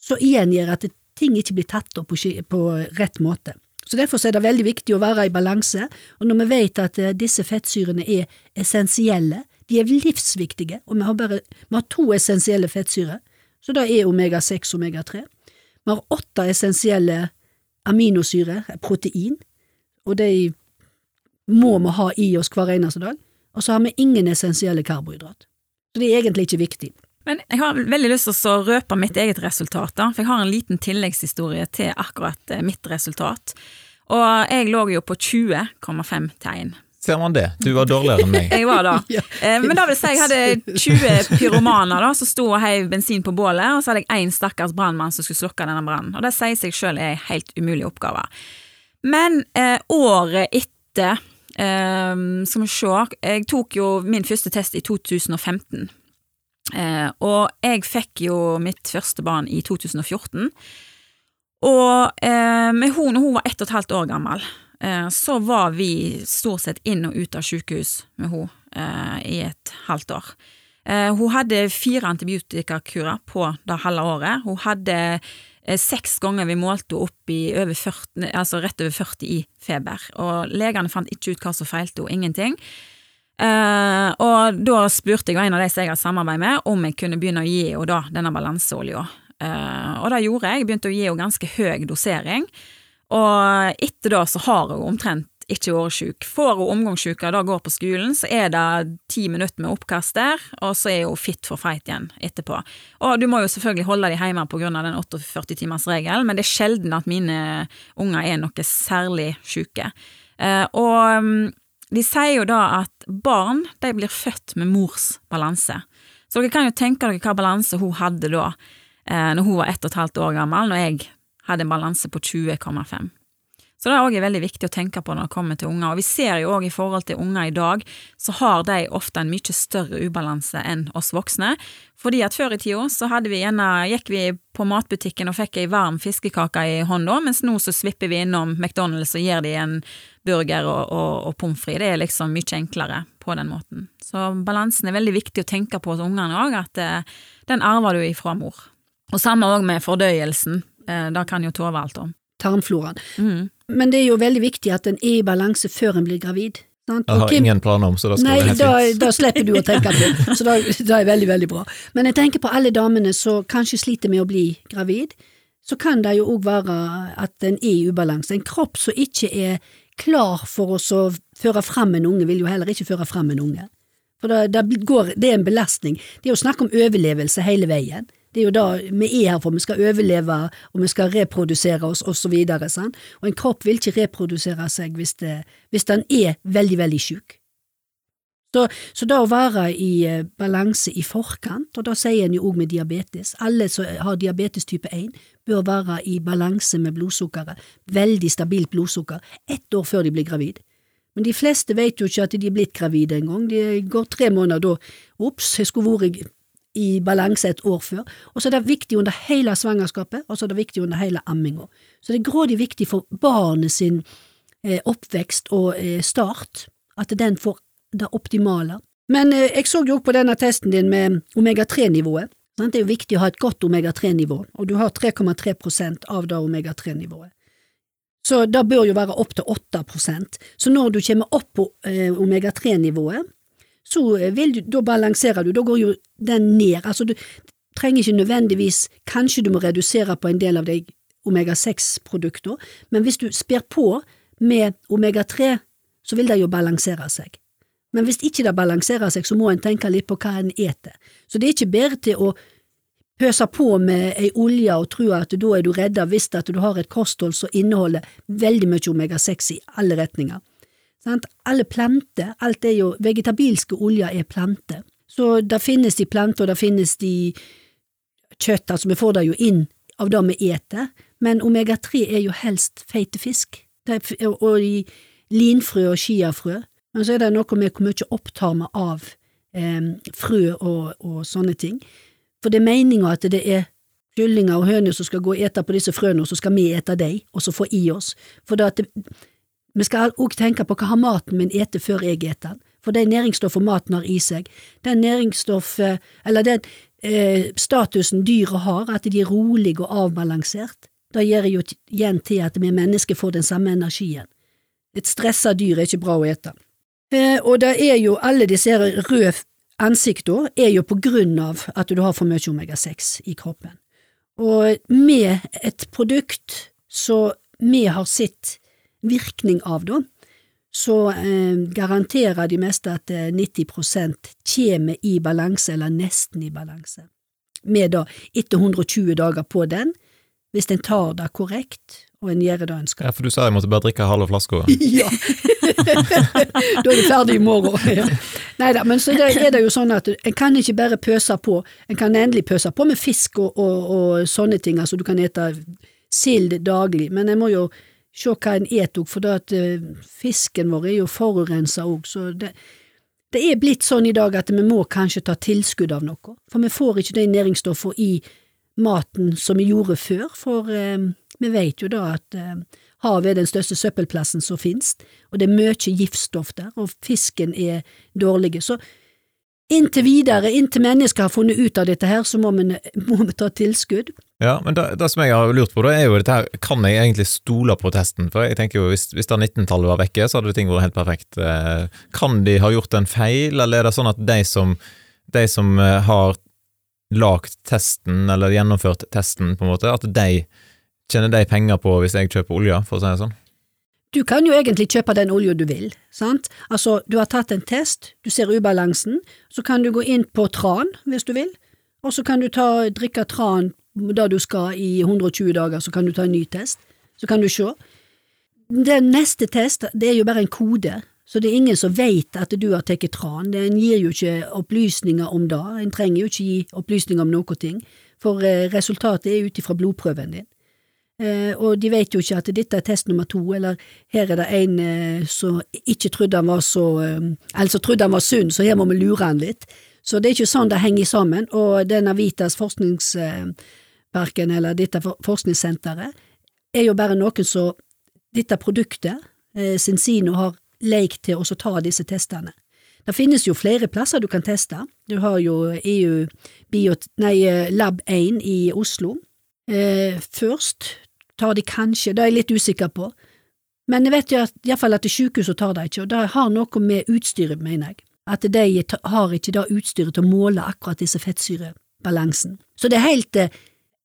så igjen gjør at ting ikke blir tatt opp på, rett måte. Så Derfor er det veldig viktig å være i balanse, og når vi vet at eh, disse fettsyrene er essensielle, de er livsviktige, og vi har bare vi har to essensielle fettsyrer, så det er omega-6 og omega-3. Vi har åtte essensielle aminosyrer, protein, og de må vi ha i oss hver eneste dag, og så har vi ingen essensielle karbohydrat. Så det er egentlig ikke viktig. Men jeg har veldig lyst til å røpe mitt eget resultat, da, for jeg har en liten tilleggshistorie til akkurat eh, mitt resultat. Og jeg lå jo på 20,5 tegn. Ser man det? Du var dårligere enn meg. Jeg var da. Eh, Men da vil jeg si jeg hadde 20 pyromaner da, som sto og heiv bensin på bålet, og så hadde jeg én stakkars brannmann som skulle slukke denne brannen. Og det sier seg sjøl er en helt umulig oppgave. Men eh, året etter, eh, skal vi se, jeg tok jo min første test i 2015. Eh, og jeg fikk jo mitt første barn i 2014. Og eh, med hun, når hun var ett og et halvt år gammel, eh, så var vi stort sett inn og ut av sykehus med hun eh, i et halvt år. Eh, hun hadde fire antibiotikakurer på det halve året. Hun hadde eh, seks ganger vi målte henne opp i over 40, altså rett over 40 i feber, og legene fant ikke ut hva som feilte henne, ingenting. Eh, og da spurte jeg en av de som jeg har samarbeid med, om jeg kunne begynne å gi henne da denne balanseolja. Eh, og det gjorde jeg, begynte å gi henne ganske høy dosering, og etter da så har hun omtrent ikke vært syk. Får hun omgangssjuke da går på skolen, så er det ti minutter med oppkast der, og så er hun fit for fight igjen etterpå. Og du må jo selvfølgelig holde dem hjemme av den 48-timersregelen, men det er sjelden at mine unger er noe særlig syke. Eh, og mm, de sier jo da at barn de blir født med mors balanse. Så dere kan jo tenke dere hva balanse hun hadde da, eh, når hun var ett og et halvt år gammel, når jeg hadde en balanse på 20,5. Så det er også veldig viktig å tenke på når det kommer til unger, og vi ser jo også i forhold til unger i dag, så har de ofte en mye større ubalanse enn oss voksne, fordi at før i tida så hadde vi gjerne, gikk vi på matbutikken og fikk ei varm fiskekake i hånda, mens nå så svipper vi innom McDonald's og gir de en burger og, og, og pommes frites, det er liksom mye enklere på den måten. Så balansen er veldig viktig å tenke på hos ungene òg, at eh, den arver du ifra mor. Og samme òg med fordøyelsen, eh, det kan jo Tove alt om. Tarmfloraen. Mm. Men det er jo veldig viktig at en er i balanse før en blir gravid. sant? Jeg har Kim- ingen planer om, så da skal Nei, det helt da, fint. da slipper du å tenke på så da, da er veldig, veldig bra. Men jeg tenker på alle damene som kanskje sliter med å bli gravid, så kan det jo òg være at en er i ubalanse. En kropp som ikke er klar for oss å føre fram en unge, vil jo heller ikke føre fram en unge. For det, det, går, det er en belastning. Det er jo snakk om overlevelse hele veien. Det er jo da vi er her for, vi skal overleve, og vi skal reprodusere oss, og så videre. sant? Og en kropp vil ikke reprodusere seg hvis, det, hvis den er veldig, veldig syk. Så, så da å være i eh, balanse i forkant, og da sier en jo òg med diabetes, alle som har diabetes type 1 bør være i balanse med blodsukkeret, veldig stabilt blodsukker, ett år før de blir gravid. Men de fleste vet jo ikke at de er blitt gravide engang, de går tre måneder da, ops, jeg skulle vært i balanse et år før, og så er det viktig under hele svangerskapet, og så er det viktig under hele amminga. Så det er grådig viktig for barnet sin eh, oppvekst og eh, start, at den får det optimale. Men eh, jeg så jo på denne testen din med omega-3-nivået. Det er jo viktig å ha et godt omega-3-nivå, og du har 3,3% av det omega-3-nivået. Så det bør jo være opp til 8% Så når du kommer opp på eh, omega-3-nivået, så vil du, da balanserer du, da går jo den ned. Altså du trenger ikke nødvendigvis, kanskje du må redusere på en del av de omega-6-produkter, men hvis du sper på med omega-3, så vil det jo balansere seg. Men hvis ikke det balanserer seg, så må en tenke litt på hva en eter. Så det er ikke bedre til å pøse på med ei olje og tro at da er du redda hvis at du har et kosthold som inneholder veldig mye omega-6 i alle retninger. Sant? Alle planter, alt er jo, vegetabilske oljer er planter. Så det finnes de planter, og det finnes de kjøtt, altså vi får det jo inn av det vi eter, men omega-3 er jo helst feite fisk, og i linfrø og chiafrø, men så er det noe med hvor mye opptar vi av eh, frø og, og sånne ting. For det er meninga at det er kyllinger og høner som skal gå og ete på disse frøene, og så skal vi ete dem, og så få i oss. For det at det, vi skal òg tenke på hva har maten min ete før jeg eter den, for det næringsstoffet maten har i seg, den næringsstoffet, eller den eh, statusen dyret har, at de er rolige og avbalansert, det gjør jo igjen til at vi mennesker får den samme energien. Et stressa dyr er ikke bra å ete. Eh, og det er jo alle disse røde ansiktene er jo på grunn av at du har for mye omega-6 i kroppen. Og med et produkt som vi har sett virkning av da, så eh, garanterer de meste at eh, 90% kommer i balanse, eller nesten i balanse. Med da, etter 120 dager på den, hvis en tar det korrekt, og en gjør det en skal. Ja, for du sa jeg måtte bare drikke halve flaska. Ja, da er du ferdig i morgen. Ja. Neida, men så det er det jo sånn at en kan ikke bare pøse på, en kan endelig pøse på med fisk og, og, og sånne ting, altså du kan ete sild daglig, men en må jo se hva en et òg, for at eh, fisken vår er jo forurensa òg, så det, det er blitt sånn i dag at vi må kanskje ta tilskudd av noe, for vi får ikke de næringsstoffene i maten som vi gjorde før, for eh, vi vet jo da at eh, havet er den største søppelplassen som finnes, og det er mye giftstoff der, og fisken er dårlig. Så inntil videre, inntil mennesker har funnet ut av dette her, så må vi, må vi ta tilskudd. Ja, men det, det som jeg har lurt på, da, er jo dette her, kan jeg egentlig stole på testen? For jeg tenker jo, hvis, hvis da 19-tallet var vekke, så hadde ting vært helt perfekt. Eh, Kan de ha gjort en feil, eller er det sånn at de som, de som eh, har lagt testen, eller gjennomført testen, på en måte, at de tjener de penger på hvis jeg kjøper olje, for å si det sånn? Du kan jo egentlig kjøpe den olja du vil, sant? Altså, du har tatt en test, du ser ubalansen, så kan du gå inn på tran hvis du vil, og så kan du ta, drikke tran da du skal i 120 dager, så kan du ta en ny test, så kan du se. Den neste test, det er jo bare en kode, så det er ingen som vet at du har tatt tran, den gir jo ikke opplysninger om det, en trenger jo ikke gi opplysninger om noe ting, for eh, resultatet er ut ifra blodprøven din. Eh, og de vet jo ikke at dette er test nummer to, eller her er det en eh, som ikke trodde han var så eh, Eller som trodde han var sunn, så her må vi lure han litt. Så det er ikke sånn det henger sammen, og denne Vitas forskningsparken, eller dette forskningssenteret, er jo bare noen som dette produktet, Sinsino, har lekt til å ta disse testene. Det finnes jo flere plasser du kan teste. Du har jo EU nei, Lab 1 i Oslo. Eh, først tar de kanskje, det er jeg litt usikker på. Men jeg vet jo at, iallfall at sykehuset tar det ikke, og det har noe med utstyret, mener jeg. At de har ikke det utstyret til å måle akkurat disse fettsyrebalansen. Så det er helt eh,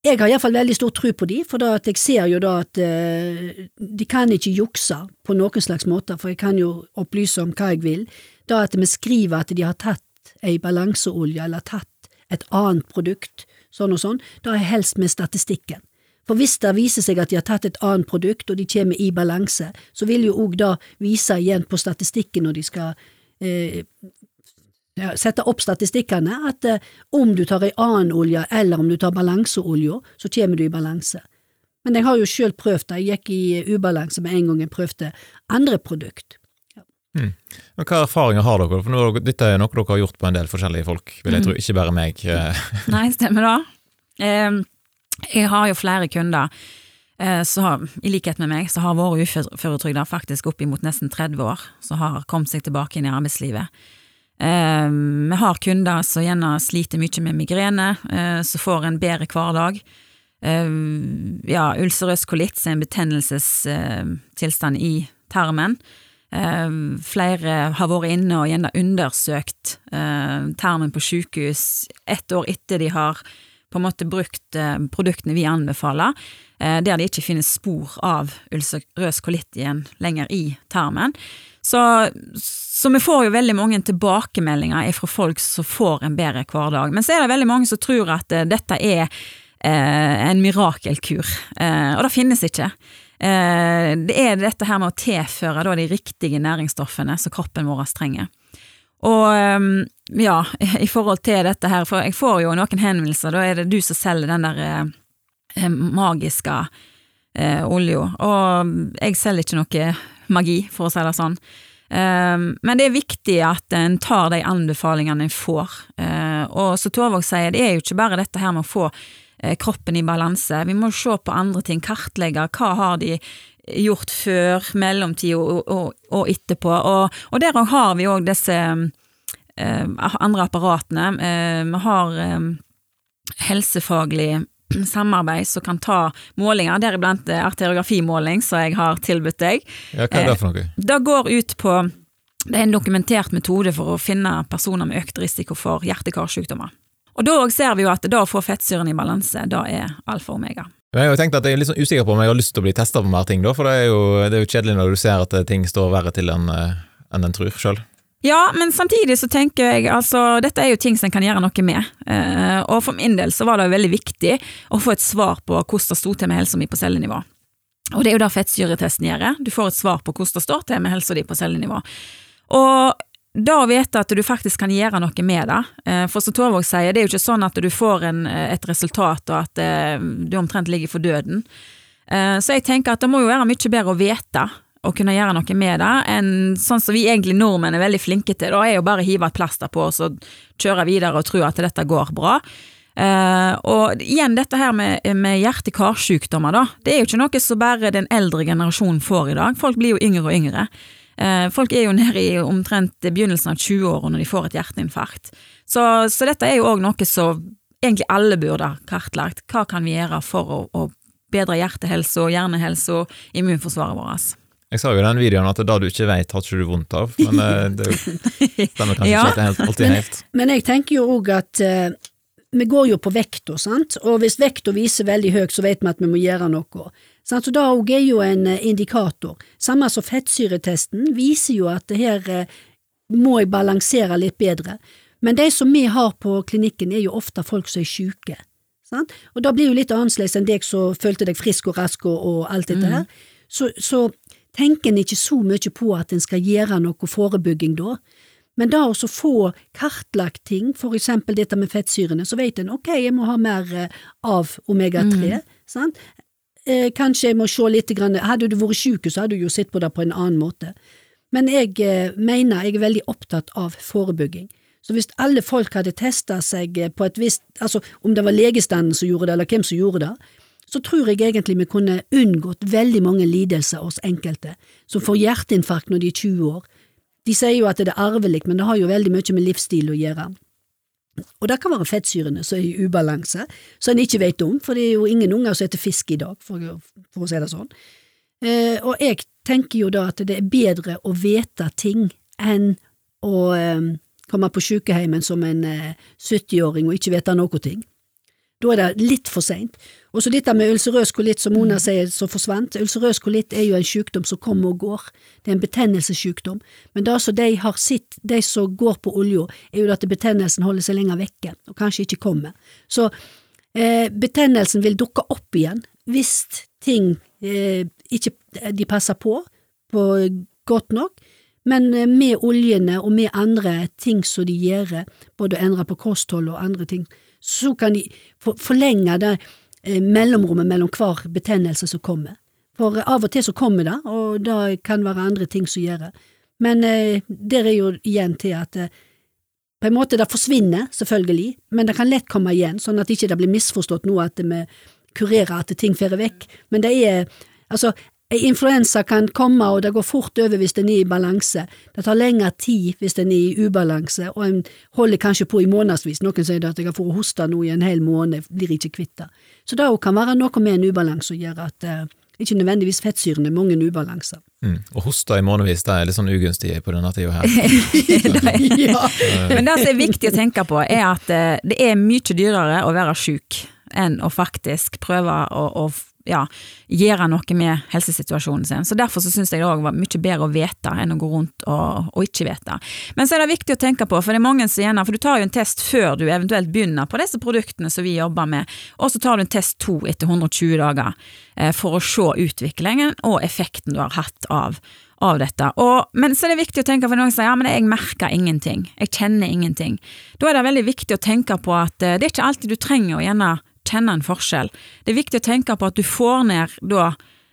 Jeg har iallfall veldig stor tro på de, for da at jeg ser jo da at uh, de kan ikke jukse på noen slags måte, for jeg kan jo opplyse om hva jeg vil. Da at vi skriver at de har tatt ei balanseolje eller tatt et annet produkt, sånn og sånn, da er helst med statistikken. For hvis det viser seg at de har tatt et annet produkt og de kommer i balanse, så vil jo òg da vise igjen på statistikken når de skal eh, sette opp statistikkene, at eh, om du tar ei annen olje eller om du tar balanseolja, så kommer du i balanse. Men jeg har jo sjøl prøvd det, jeg gikk i ubalanse med en gang jeg prøvde andre produkt. Mm. Men Hva erfaringer har dere? For nå, Dette er noe dere har gjort på en del forskjellige folk, vil jeg mm. tro, ikke bare meg. Nei, stemmer det. Eh, jeg har jo flere kunder Så, i likhet med meg, så har vært uføretrygda faktisk oppimot nesten 30 år, som har kommet seg tilbake inn i arbeidslivet. Eh, vi har kunder som gjerne sliter mye med migrene, eh, som får en bedre hverdag. Ja, ulcerøs kolitt er en betennelsestilstand i tarmen. Flere har vært inne og gjerne undersøkt tarmen på sykehus ett år etter de har på en måte brukt eh, produktene vi anbefaler, eh, der det ikke finnes spor av ulcerøs kolitt igjen lenger i tarmen. Så, så, vi får jo veldig mange tilbakemeldinger fra folk som får en bedre hverdag. Men så er det veldig mange som tror at uh, dette er en mirakelkur, og det finnes ikke. det er dette her med å tilføre de riktige næringsstoffene som kroppen vår trenger. Og ehm, ja, i forhold til dette her, for jeg får jo noen henvendelser, da er det du som selger den der eh, eh magiske eh, olja, og jeg selger ikke noe magi, for å si det sånn. Um, men det er viktig at en tar de anbefalingene en får. Uh, og som Torvåg sier, det er jo ikke bare dette her med å få uh, kroppen i balanse. Vi må se på andre ting, kartlegge hva har de gjort før, mellomtid og, og, og etterpå. Og, og der har vi òg disse eh, andre apparatene. Eh, vi har eh, helsefaglig samarbeid som kan ta målinger, deriblant eh, arteriografimåling, som jeg har tilbudt deg. Ja, hva er det for noe? Eh, det går ut på det er en dokumentert metode for å finne personer med økt risiko for hjerte-karsykdommer. Og Da ser vi jo at da å få fettsyren i balanse, da er alfa og omega. Jeg har tenkt at jeg er litt sånn usikker på om jeg har lyst til å bli testa på mer ting, da, for det er, jo, det er jo kjedelig når du ser at ting står verre til enn eh, en en tror sjøl. Ja, men samtidig så tenker jeg altså dette er jo ting som en kan gjøre noe med. Eh, og for min del så var det veldig viktig å få et svar på hvordan det sto til med helsa mi på cellenivå. Og det er jo det fettsyretesten gjør. Du får et svar på hvordan det står til med helsa di på cellenivå. Og da å vite at du faktisk kan gjøre noe med det. Eh, for som Torvåg sier, det er jo ikke sånn at du får en, eh, et resultat og at eh, du omtrent ligger for døden. Så jeg tenker at det må jo være mye bedre å vite og kunne gjøre noe med det, enn sånn som vi egentlig nordmenn er veldig flinke til. Da er jo bare å hive et plaster på og kjøre videre og tro at dette går bra. og igjen dette her med, med hjerte-karsykdommer, da. Det er jo ikke noe som bare den eldre generasjonen får i dag. Folk blir jo yngre og yngre. Uh, folk er jo nede i omtrent begynnelsen av 20-åra når de får et hjerteinfarkt. Så, så dette er jo òg noe som egentlig alle burde kartlagt. Hva kan vi gjøre for å, å bedre hjertehelse og hjernehelse og immunforsvaret vårt? Jeg sa jo i den videoen at det du ikke vet, har ikke du vondt av, men eh, det stemmer kanskje ja. ikke helt, alltid helt. Men, men jeg tenker jo òg at uh, vi går jo på vekta, sant, og hvis vekta viser veldig høyt, så vet vi at vi må gjøre noe. Så det er jo en eh, indikator. Samme som fettsyretesten viser jo at det her uh, må jeg balansere litt bedre. Men de som vi har på klinikken er jo ofte folk som er syke. Sant? Og da blir jo litt annerledes enn deg som følte deg frisk og rask og, og alt dette her. Mm. Så, så tenker en ikke så mye på at en skal gjøre noe forebygging da. Men da å få kartlagt ting, for eksempel dette med fettsyrene, så vet en ok, jeg må ha mer eh, av omega-3. Mm eh, kanskje jeg må se litt grann, Hadde du vært syk, så hadde du jo sett på det på en annen måte. Men jeg eh, mener jeg er veldig opptatt av forebygging. Så hvis alle folk hadde testa seg på et visst, altså om det var legestanden som gjorde det, eller hvem som gjorde det, så tror jeg egentlig vi kunne unngått veldig mange lidelser hos enkelte som får hjerteinfarkt når de er 20 år. De sier jo at det er arvelig, men det har jo veldig mye med livsstil å gjøre. Og det kan være fettsyrene som er i ubalanse, som en ikke vet om, for det er jo ingen unger som heter fisk i dag, for, for å si det sånn. Eh, og jeg tenker jo da at det er bedre å vite ting enn å eh, komme på sykehjemmet som en eh, 70-åring og ikke vite noe ting. Da er det litt for seint. Og så dette med ulcerøs kolitt, som Mona sier, som forsvant. Ulcerøs kolitt er jo en sykdom som kommer og går. Det er en betennelsessykdom. Men det som de har sett, de som går på olja, er jo at betennelsen holder seg lenger vekke, og kanskje ikke kommer. Så eh, betennelsen vil dukke opp igjen hvis ting eh, ikke de passer på, på godt nok. Men eh, med oljene og med andre ting som de gjør, både å endre på kosthold og andre ting, så kan de forlenge det mellomrommet mellom hver betennelse som kommer. For av og til så kommer det, og det kan være andre ting som gjør det. Men eh, der er jo igjen til at eh, på en måte det forsvinner, selvfølgelig, men det kan lett komme igjen, sånn at det ikke blir misforstått nå at vi kurerer at ting fer vekk. Men det er altså Influensa kan komme, og det går fort over hvis den er i balanse. Det tar lengre tid hvis den er i ubalanse, og en holder kanskje på i månedsvis. Noen sier at jeg har fått hoste nå i en hel måned, blir ikke kvitt det. Så det kan være noe med en ubalanse å gjøre at uh, ikke nødvendigvis fettsyrene, mange ubalanser. Mm. Og hoste i månedsvis, det er litt sånn ugunstig på denne tida her. ja. Men det som er viktig å tenke på, er at uh, det er mye dyrere å være syk enn å faktisk prøve å, å ja, gjøre noe med helsesituasjonen sin. Så Derfor så syns jeg det var mye bedre å vite enn å gå rundt og, og, ikke vite. Men så er det viktig å tenke på, for det er mange som gjerne, for du tar jo en test før du eventuelt begynner på disse produktene som vi jobber med, og så tar du en test to etter 120 dager eh, for å se utviklingen og effekten du har hatt av, av dette. Og, men så er det viktig å tenke, for noen sier ja, men jeg merker ingenting, jeg kjenner ingenting. Da er det veldig viktig å tenke på at eh, det er ikke alltid du trenger å gjerne kjenne en forskjell. Det er viktig å tenke på at du får ned da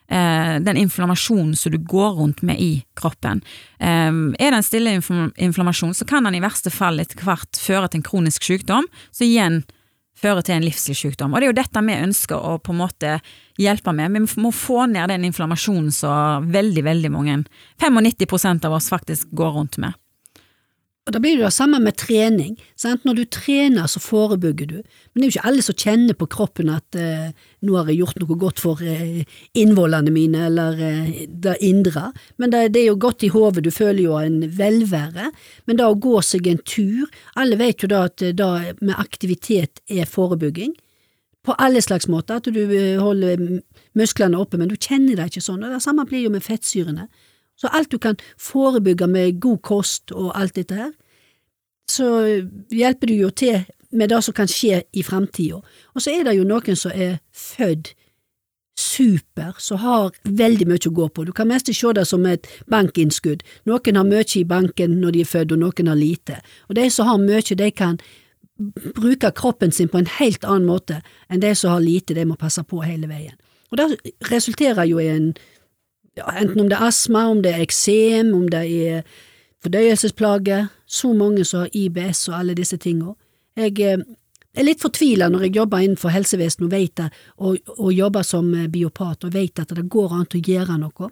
eh, den inflammasjonen som du går rundt med i kroppen. Eh, er det en stille inflammasjon, så kan den i verste fall etter hvert føre til en kronisk sykdom, som igjen fører til en livsstilssykdom. Og det er jo dette vi ønsker å på en måte hjelpe med. Vi må få ned den inflammasjonen som veldig, veldig mange, 95% av oss faktisk går rundt med. Og Da blir det det samme med trening. Sant? Når du trener, så forebygger du. Men det er jo ikke alle som kjenner på kroppen at eh, nå har jeg gjort noe godt for eh, innvollene mine, eller eh, det indre. Men det, det, er jo godt i hodet, du føler jo en velvære. Men da å gå seg en tur Alle vet jo da at det da med aktivitet er forebygging. På alle slags måter, at du eh, holder musklene oppe, men du kjenner deg ikke sånn. Og det samme blir jo med fettsyrene. Så alt du kan forebygge med god kost og alt dette her, så hjelper du jo til med det som kan skje i framtida. Og så er det jo noen som er født super, som har veldig mye å gå på. Du kan mest se det som et bankinnskudd. Noen har mye i banken når de er født, og noen har lite. Og de som har mye, de kan bruke kroppen sin på en helt annen måte enn de som har lite, de må passe på hele veien. Og det resulterer jo i en enten om det er astma, om det er eksem, om det er fordøyelsesplager, så mange som har IBS og alle disse tingene. Jeg eh, er litt fortvila når jeg jobber innenfor helsevesenet og vet det, og, og jobber som eh, biopat og vet at det går an å gjøre noe,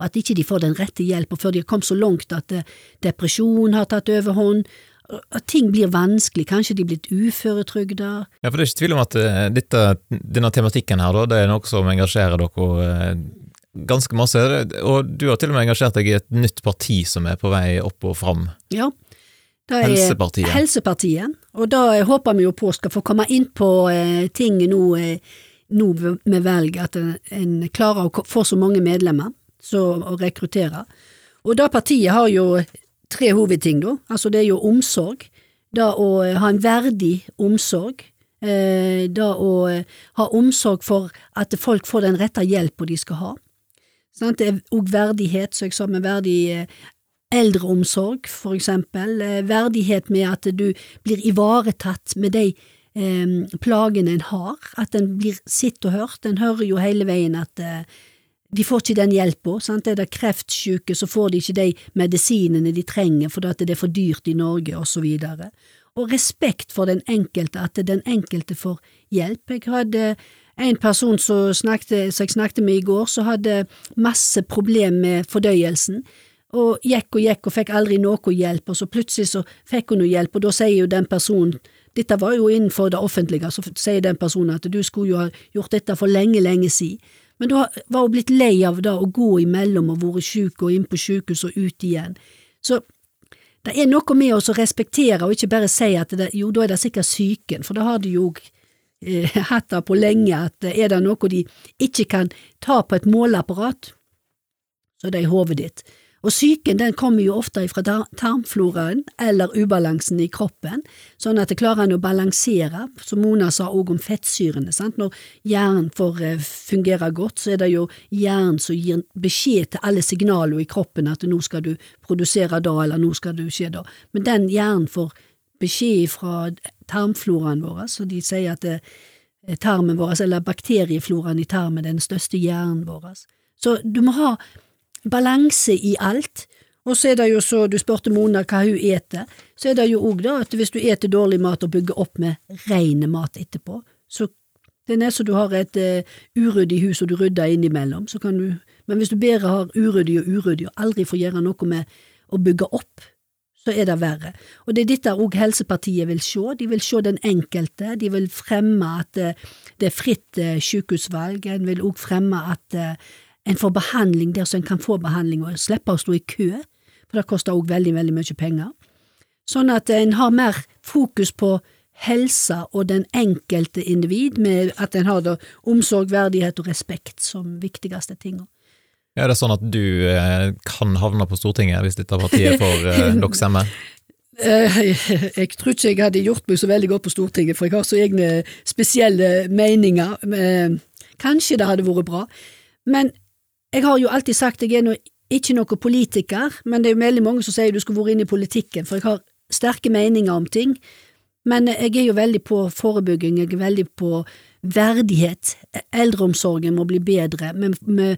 og at ikke de får den rette hjelpen før de har kommet så langt at eh, depresjon har tatt overhånd, at ting blir vanskelig, kanskje de er blitt uføretrygda. Ja, for det er ikke tvil om at dette, denne tematikken her, da, det er noe som engasjerer dere ganske masse, og du har til og med engasjert deg i et nytt parti som er på vei opp og fram. Ja, det er Helsepartiet. Helsepartiet, og da håper vi jo på skal få komme inn på eh, ting nå, eh, nå med valg, at en, en, klarer å få så mange medlemmer så, å rekruttere. Og da partiet har jo tre hovedting, da. Altså det er jo omsorg. Da å ha en verdig omsorg. Eh, da å ha omsorg for at folk får den rette hjelpa de skal ha. Det er òg verdighet, så jeg sa med verdig eh, eldreomsorg, for eksempel. Eh, verdighet med at du blir ivaretatt med de eh, plagene en har, at en blir sett og hørt. En hører jo hele veien at eh, de får ikke den hjelpa. Er det kreftsyke, så får de ikke de medisinene de trenger fordi det er for dyrt i Norge, og så videre. Og respekt for den enkelte, at den enkelte får hjelp. Jeg hadde en person som, snakket, som jeg snakket med i går, som hadde masse problem med fordøyelsen. og gikk og gikk og fikk aldri noe hjelp, og så plutselig så fikk hun noe hjelp, og da sier jo den personen, dette var jo innenfor det offentlige, så sier den personen at du skulle jo ha gjort dette for lenge, lenge siden. Men da var hun blitt lei av det å gå imellom og vært syk og inn på sykehus og ut igjen. Så det er noe med oss å respektere og ikke bare si at det, jo, da er det sikkert psyken, for da har de jo eh, hatt det på lenge at eh, er det noe de ikke kan ta på et måleapparat, så er det i hodet ditt. Og psyken den kommer jo ofte fra tarmfloraen eller ubalansen i kroppen, sånn at det klarer en å balansere, som Mona sa også om fettsyrene. Sant? Når hjernen får eh, fungere godt, så er det jo hjernen som gir beskjed til alle signaler i kroppen at nå skal du produsere da, eller nå skal du skje da. Men den hjernen får beskjed fra tarmfloraen vår, så de sier at eh, tarmen vår, eller bakteriefloraen i tarmen, er den største hjernen vår. Så du må ha balanse i alt. Og så er det jo så, du spurte Mona hva hun eter, så er det jo òg da at hvis du eter dårlig mat og bygger opp med ren mat etterpå, så det er nesten du har et uh, uryddig hus og du rydder innimellom, så kan du, men hvis du bare har uryddig og uryddig og aldri får gjøre noe med å bygge opp, så er det verre. Og det er dette òg Helsepartiet vil se, de vil se den enkelte, de vil fremme at uh, det er fritt uh, sykehusvalg, en vil òg fremme at en får behandling der så en kan få behandling og slippe å stå i kø, for det koster også veldig, veldig mye penger. Sånn at en har mer fokus på helsa og den enkelte individ, med at en har omsorg, verdighet og respekt som viktigste tinga. Ja, det er sånn at du eh, kan havne på Stortinget hvis dette partiet får eh, dere stemme? Eh, jeg tror ikke jeg hadde gjort meg så veldig godt på Stortinget, for jeg har så egne spesielle meninger. Eh, kanskje det hadde vært bra, men jeg har jo alltid sagt jeg er noe, ikke noen politiker, men det er jo veldig mange som sier du skulle vært inne i politikken, for jeg har sterke meninger om ting. Men jeg er jo veldig på forebygging, jeg er veldig på verdighet. Eldreomsorgen må bli bedre, eh,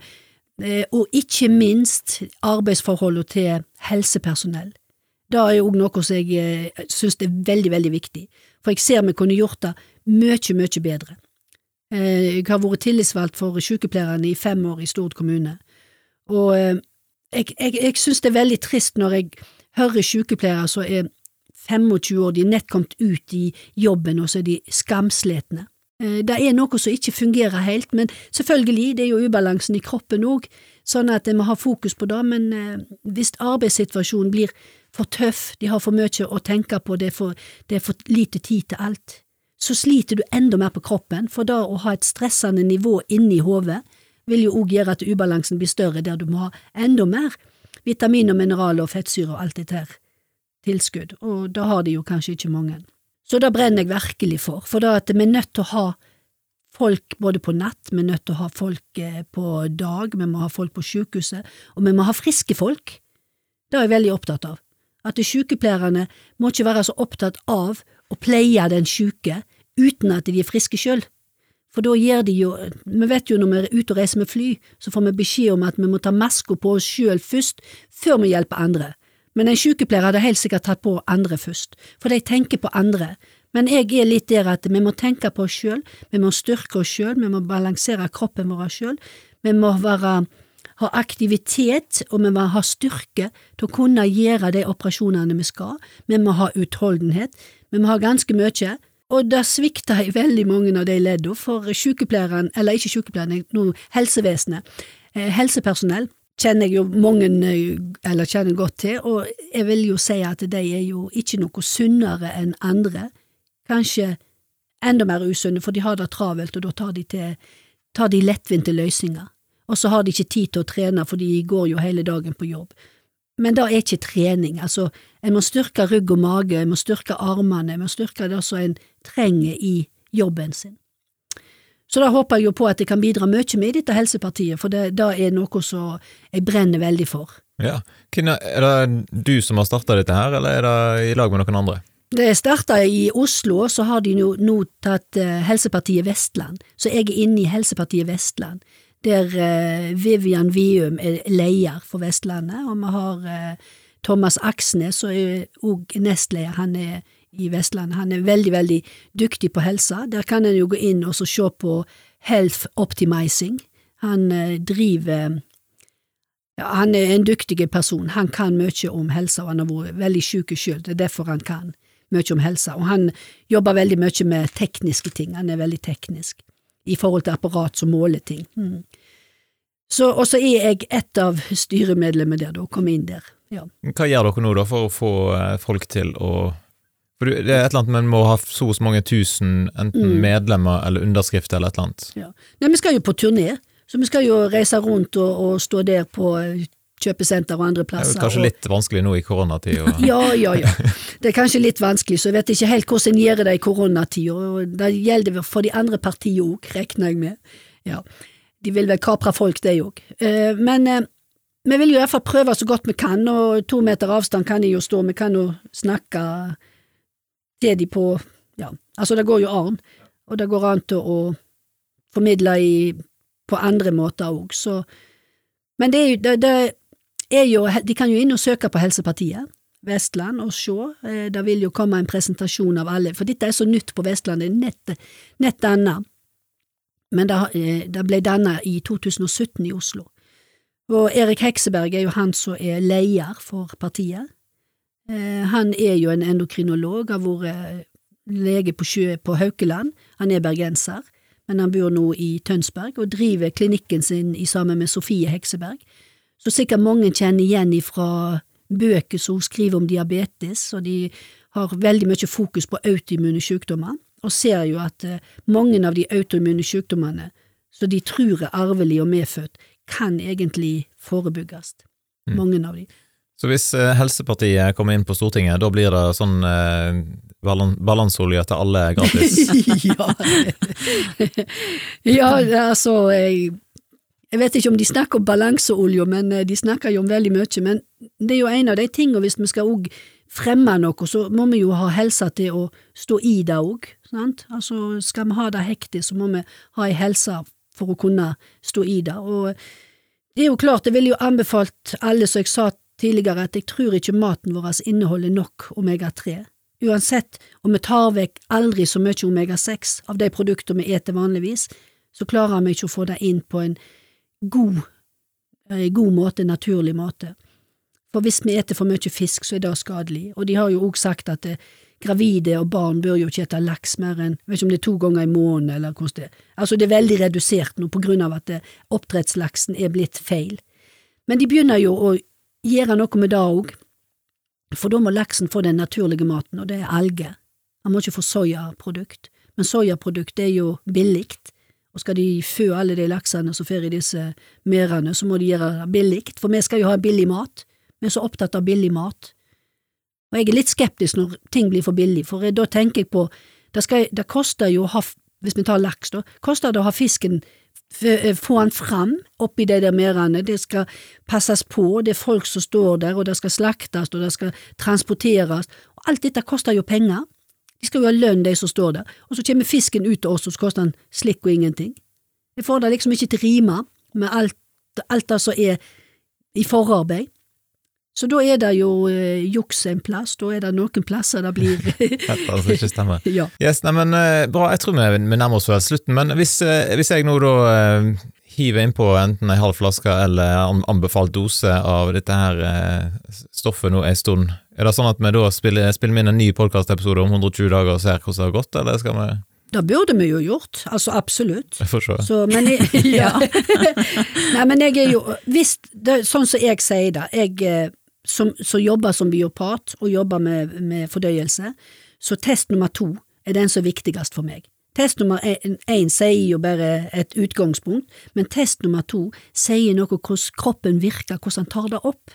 og ikke minst arbeidsforholdet til helsepersonell. Det er jo noe som jeg eh, synes er veldig, veldig viktig, for jeg ser vi kunne gjort det mye, mye bedre. Eh, jeg har vært tillitsvalgt for sykepleierne i fem år i Stord kommune, og eh, jeg, jeg, jeg synes det er veldig trist når jeg hører sykepleiere som er 25 år, de er nett kommet ut i jobben, og så er de skamsletne. Eh, det er noe som ikke fungerer helt, men selvfølgelig, det er jo ubalansen i kroppen òg, sånn at vi har fokus på det, men hvis arbeidssituasjonen blir for tøff, de har for mye å tenke på, det er for, det er for lite tid til alt, så sliter du enda mer på kroppen, for da å ha et stressende nivå inni hodet vil jo òg gjøre at ubalansen blir større, der du må ha enda mer vitamin og mineraler og fettsyre og alt dette her tilskudd, og da har de jo kanskje ikke mange. Så da brenner jeg virkelig for, for da at vi er nødt til å ha folk både på nett, vi er nødt til å ha folk eh, på dag, vi må ha folk på sykehuset, og vi må ha friske folk. Det er jeg veldig opptatt av. At sykepleierne må ikke være så opptatt av å pleie den syke uten at de er friske sjøl. For da gjør de jo… Vi vet jo når vi er ute og reiser med fly, så får vi beskjed om at vi må ta maska på oss sjøl først, før vi hjelper andre. Men en sykepleier hadde helt sikkert tatt på andre først, for de tenker på andre. Men jeg er litt der at vi må tenke på oss sjøl, vi må styrke oss sjøl, vi må balansere kroppen vår sjøl, vi må være, ha aktivitet, og vi må ha styrke til å kunne gjøre de operasjonene vi skal, vi må ha utholdenhet, vi må ha ganske mye, og det svikter i veldig mange av de leddene, for sykepleieren, eller ikke sykepleieren, nå helsevesenet, eh, helsepersonell, kjenner jeg jo mange, eller kjenner godt til, og jeg vil jo si at de er jo ikke noe sunnere enn andre, kanskje enda mer usunne, for de har det travelt, og da tar de, til, tar de lettvinte løsninger. Og så har de ikke tid til å trene, for de går jo hele dagen på jobb. Men det er ikke trening, altså, en må styrke rygg og mage, en må styrke armene, en må styrke det som en trenger i jobben sin. Så da håper jeg jo på at jeg kan bidra mye med i dette helsepartiet, for det, det er noe som jeg brenner veldig for. Ja, Er det du som har starta dette her, eller er det i lag med noen andre? Det starta i Oslo, så har de nå, nå tatt uh, Helsepartiet Vestland, så jeg er inne i Helsepartiet Vestland der uh, Vivian Vium er leder for Vestlandet, og vi har uh, Thomas Aksnes, som er òg nestleder, han er i Vestlandet. Han er veldig, veldig dyktig på helsa. Der kan en jo gå inn og se på Health Optimizing. Han uh, driver ja, han er en dyktig person. Han kan mye om helse, og han har vært veldig syk sjøl. Det er derfor han kan mye om helse. Og han jobber veldig mye med tekniske ting. Han er veldig teknisk i forhold til apparat som måler ting. Mm. Så, og så er jeg et av styremedlemmene der, da, kom inn der. Ja. Hva gjør dere nå da for å få eh, folk til å For det er et eller annet med må ha så og så mange tusen enten Mm. medlemmer eller underskrifter eller et eller annet. Ja. Nei, vi skal jo på turné, så vi skal jo reise rundt og, og stå der på eh, kjøpesenter og andre plasser. Det er kanskje litt vanskelig nå i koronatid. Og, Ja, ja, ja. Det er kanskje litt vanskelig, så jeg vet ikke helt hvordan en gjør det i koronatida. Det gjelder for de andre partiene òg, regner jeg med. Ja. De vil vel kapre folk, de òg. Men eh, vi vil jo i hvert fall prøve så godt vi kan, og to meter avstand kan de jo stå, vi kan jo snakke til de på Ja, altså det går jo an, og det går an til å formidle i, på andre måter òg, så Men det er jo det, det er jo De kan jo inn og søke på Helsepartiet. Vestland og se. Eh, Det vil jo komme en presentasjon av alle, for dette er så nytt på Vestlandet, nett, nett denne. Men det, eh, det ble dannet i 2017 i Oslo. Og Erik Hekseberg er jo han som er leder for partiet. Eh, Han er jo en endokrinolog, har vært lege på sjø på Haukeland. Han er bergenser, men han bor nå i Tønsberg og driver klinikken sin i sammen med Sofie Hekseberg. Så sikkert mange kjenner igjen ifra bøker som hun skriver om diabetes, og de har veldig mye fokus på autoimmune sykdommer, og ser jo at eh, mange av de autoimmune sykdommene som de tror er arvelig og medfødt, kan egentlig forebygges. Mm. Mange av de. Så hvis eh, Helsepartiet kommer inn på Stortinget, da blir det sånn eh, balan balanseolje til alle gratis? ja. ja, altså jeg, jeg vet ikke om de snakker om balanseolje, men eh, de snakker jo om veldig mye. Men det er jo en av de tingene, hvis vi skal òg fremme noe, så må vi jo ha helsa til å stå i det òg. Altså, skal vi ha det hektisk, så må vi ha ei helse for å kunne stå i det. Og det er jo klart, jeg ville jo anbefalt alle, som jeg sa tidligere, at jeg tror ikke maten vår inneholder nok omega-3. Uansett om vi tar vekk aldri så mye omega-6 av de produktene vi eter vanligvis, så klarer vi ikke å få det inn på en god, eh, god måte, naturlig måte. For hvis vi eter for mye fisk, så er det skadelig, og de har jo òg sagt at det, gravide og barn bør jo ikke spise laks mer enn, vet ikke om det er to ganger i måneden, eller hvordan det er. Altså det er veldig redusert nå på grunn av at det, oppdrettslaksen er blitt feil. Men de begynner jo å gjøre noe med det òg, for da må laksen få den naturlige maten, og det er alger. Han må ikke få soyaprodukt, men soyaprodukt er jo billig, og skal de fø alle de laksene som fer i disse merdene, så må de gjøre det billig, for vi skal jo ha billig mat, vi er så opptatt av billig mat. Og jeg er litt skeptisk når ting blir for billig, for da tenker jeg på, det, skal, det koster jo å ha, hvis vi tar laks da, koster det å ha fisken få han fram oppi de der merdene, det skal passes på, det er folk som står der, og det skal slaktes, og det skal transporteres, og alt dette koster jo penger. De skal jo ha lønn, de som står der, og så kommer fisken ut til oss, og så koster den slikk og ingenting. Jeg får det liksom ikke til rime med alt, alt det som er i forarbeid. Så da er det jo eh, juks en plass, da er det noen plasser det blir Et eller annet ikke stemmer. Ja. Yes, nei, men eh, Bra, jeg tror vi, vi nærmer oss vel slutten, men hvis, eh, hvis jeg nå da eh, hiver innpå enten ei halv flaske eller anbefalt dose av dette her stoffet nå en stund, er det sånn at vi da spiller, spiller inn en ny podkastepisode om 120 dager og ser hvordan det har gått, eller skal vi Det burde vi jo gjort, altså absolutt. Jeg får se? Så, men jeg, ja. Nei, men jeg er jo hvis det, Sånn som jeg sier det, jeg som, som jobber som biopat og jobber med, med fordøyelse, så test nummer to er den som er viktigst for meg. Test nummer én sier jo bare et utgangspunkt, men test nummer to sier noe om hvordan kroppen virker, hvordan han tar det opp.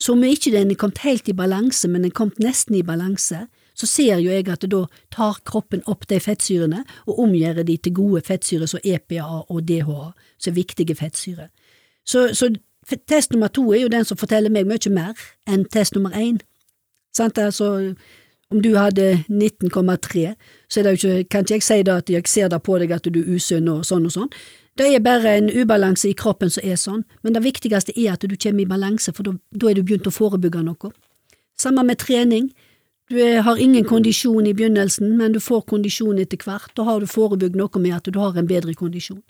Så om ikke den er kommet helt i balanse, men den er kommet nesten i balanse, så ser jo jeg at da tar kroppen opp de fettsyrene og omgjør de til gode fettsyrer som EPA og DHA, som er viktige fettsyrer. Så, så test nummer to er jo den som forteller meg mye mer enn test nummer én. Sant, altså, om du hadde 19,3, så er det jo ikke, kan ikke jeg si da at jeg ser da på deg at du er usunn og sånn og sånn. Det er bare en ubalanse i kroppen som er sånn, men det viktigste er at du kommer i balanse, for da er du begynt å forebygge noe. Samme med trening. Du har ingen kondisjon i begynnelsen, men du får kondisjon etter hvert. Da har du forebygd noe med at du har en bedre kondisjon.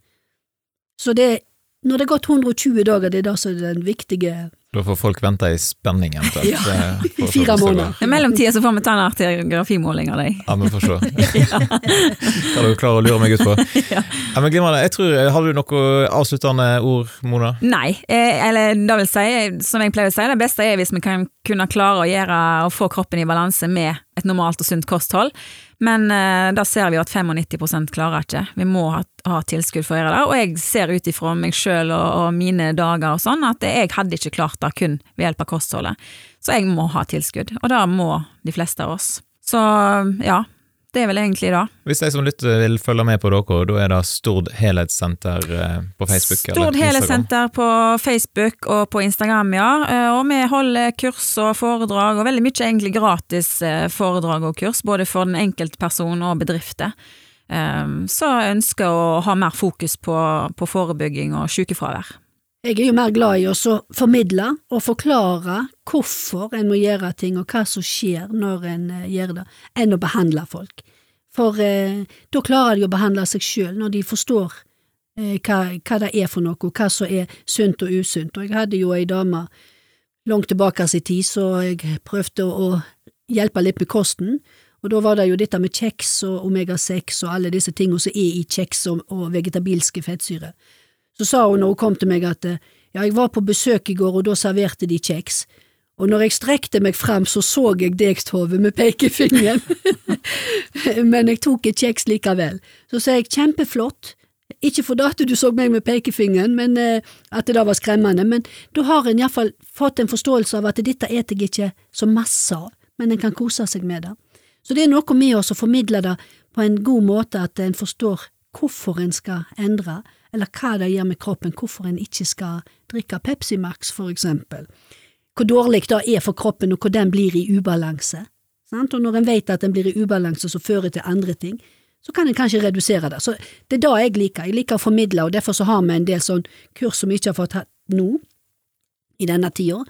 Så det når det er gått 120 dager, det er da som er den viktige Da får folk vente i spenning eventuelt. Ja, eh, for- fire måneder. I mellomtida så får vi ta en artigrafimåling av deg. Ja, vi får se. Hva du klarer å lure meg ut på? Ja. Ja, men glimrende. Jeg tror, Har du noe avsluttende ord, Mona? Nei, eh, eller det vil si, som jeg pleier å si, det beste er hvis vi kan kunne klare å gjøre å få kroppen i balanse med et normalt og sunt kosthold. Men eh, da ser vi at 95% klarer ikke. Vi må ha, ha tilskudd for å gjøre det. Og jeg ser ut ifra meg sjøl og, og mine dager og sånn, at jeg hadde ikke klart det kun ved hjelp av kostholdet. Så jeg må ha tilskudd, og det må de fleste av oss. Så ja, det er vel egentlig det. Hvis de som lytter vil følge med på dere, da er det Stord helhetssenter eh, på Facebook? Stord Helhetssenter på Facebook og på Instagram, ja. Eh, Og vi holder kurs og foredrag, og veldig mye egentlig gratis eh, foredrag og kurs, både for den enkeltperson og bedrifter. Så ønsker å ha mer fokus på, på forebygging og sykefravær. Jeg er jo mer glad i å formidle og forklare hvorfor en må gjøre ting og hva som skjer når en eh, gjør det, enn å behandle folk. For eh, da klarer de å behandle seg sjøl, når de forstår eh, hva, hva det er for noe, og hva som er sunt og usunt. Og jeg hadde jo ei dame langt tilbake i tid, så jeg prøvde å hjelpe litt med kosten. Og da var det jo dette med kjeks og omega-6 og alle disse tingene som er i kjeks og, og vegetabilske fettsyrer. Så sa hun når hun kom til meg at eh, ja, jeg var på besøk i går, og da serverte de kjeks. Og når jeg strekte meg frem, så så jeg degshodet med pekefingeren. Men jeg tok et kjeks likevel. Så sa jeg kjempeflott. Ikke for at du så meg med pekefingeren, men eh, at det da var skremmende, men da har en iallfall fått en forståelse av at dette eter jeg ikke så masse av, men en kan kose seg med det. Så det er noe med oss å formidle det på en god måte, at en forstår hvorfor en skal endre, eller hva det gjør med kroppen, hvorfor en ikke skal drikke Pepsi Max, for eksempel. Hvor dårlig det er for kroppen, og hvor den blir i ubalanse. Sant? Og når en vet at den blir i ubalanse som fører til andre ting, så kan en kanskje redusere det. Så det er det jeg liker. Jeg liker å formidle, og derfor så har vi en del sånn kurs som vi ikke har fått hatt nå, i denne tida,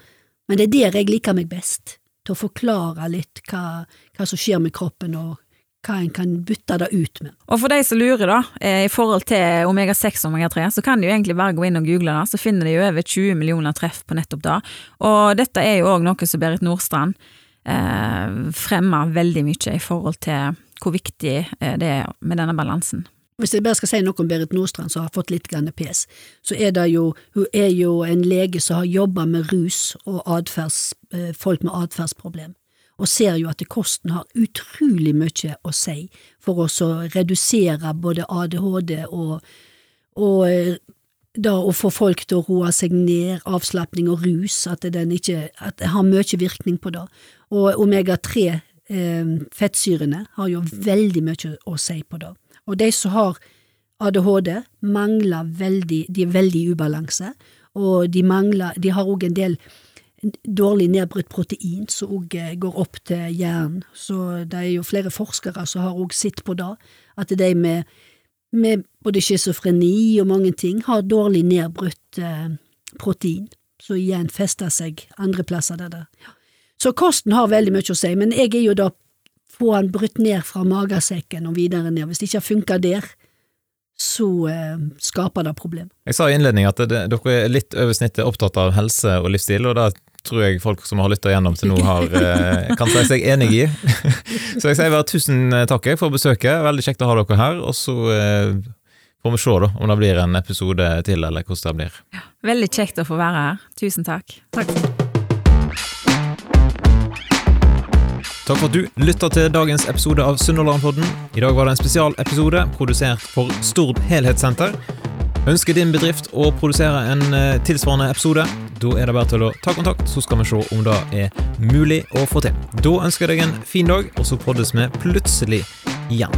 men det er der jeg liker meg best, til å forklare litt hva, hva som skjer med kroppen, og hva en kan bytte det ut med. Og for de som lurer, da, eh, i forhold til omega-6 og omega-3, så kan de jo egentlig bare gå inn og google det, så finner de jo over 20 millioner treff på nettopp det. Og dette er jo òg noe som Berit Nordstrand eh, fremmer veldig mye i forhold til hvor viktig eh, det er med denne balansen. Hvis jeg bare skal si noe om Berit Nordstrand, som har fått litt grann pes, så er det jo, hun er jo en lege som har jobba med rus og adferds, eh, folk med atferdsproblem, og ser jo at kosten har utrolig mye å si for oss å redusere både ADHD og, og eh, da å få folk til å roe seg ned, avslapning og rus, at ikke at det har mye virkning på det. Og omega-3 eh, har jo veldig mye å si på det. Og de som har ADHD, mangler veldig, de er veldig i ubalanse, og de mangler, de har òg en del dårlig nedbrutt protein som òg går opp til hjernen, så det er jo flere forskere som har òg sett på det, at de med, med både schizofreni og mange ting har dårlig nedbrutt eh, protein, som igjen fester seg andre plasser der det ja. Så kosten har veldig mye å si, men jeg er jo da få han brutt ned fra magesekken og videre ned. Hvis det ikke funker der, så eh, skaper det problem. Jeg sa i innledning at det, dere er litt over snittet opptatt av helse og livsstil, og det tror jeg folk som har lytta gjennom til nå har, eh, kan si seg enig i. så jeg sier bare tusen takk jeg for besøket, veldig kjekt å ha dere her, og så eh, får vi se da om det blir en episode til, eller hvordan det blir. Veldig kjekt å få være her. Tusen takk. Takk. Takk for at du lytta til dagens episode av Sunnhordlandpodden. I dag var det en spesialepisode produsert for Stord helhetssenter. Ønsker din bedrift å produsere en eh, tilsvarende episode? Da er det bare til å ta kontakt, så skal vi se om det er mulig å få til. Da ønsker jeg deg en fin dag, og så poddes vi plutselig igjen.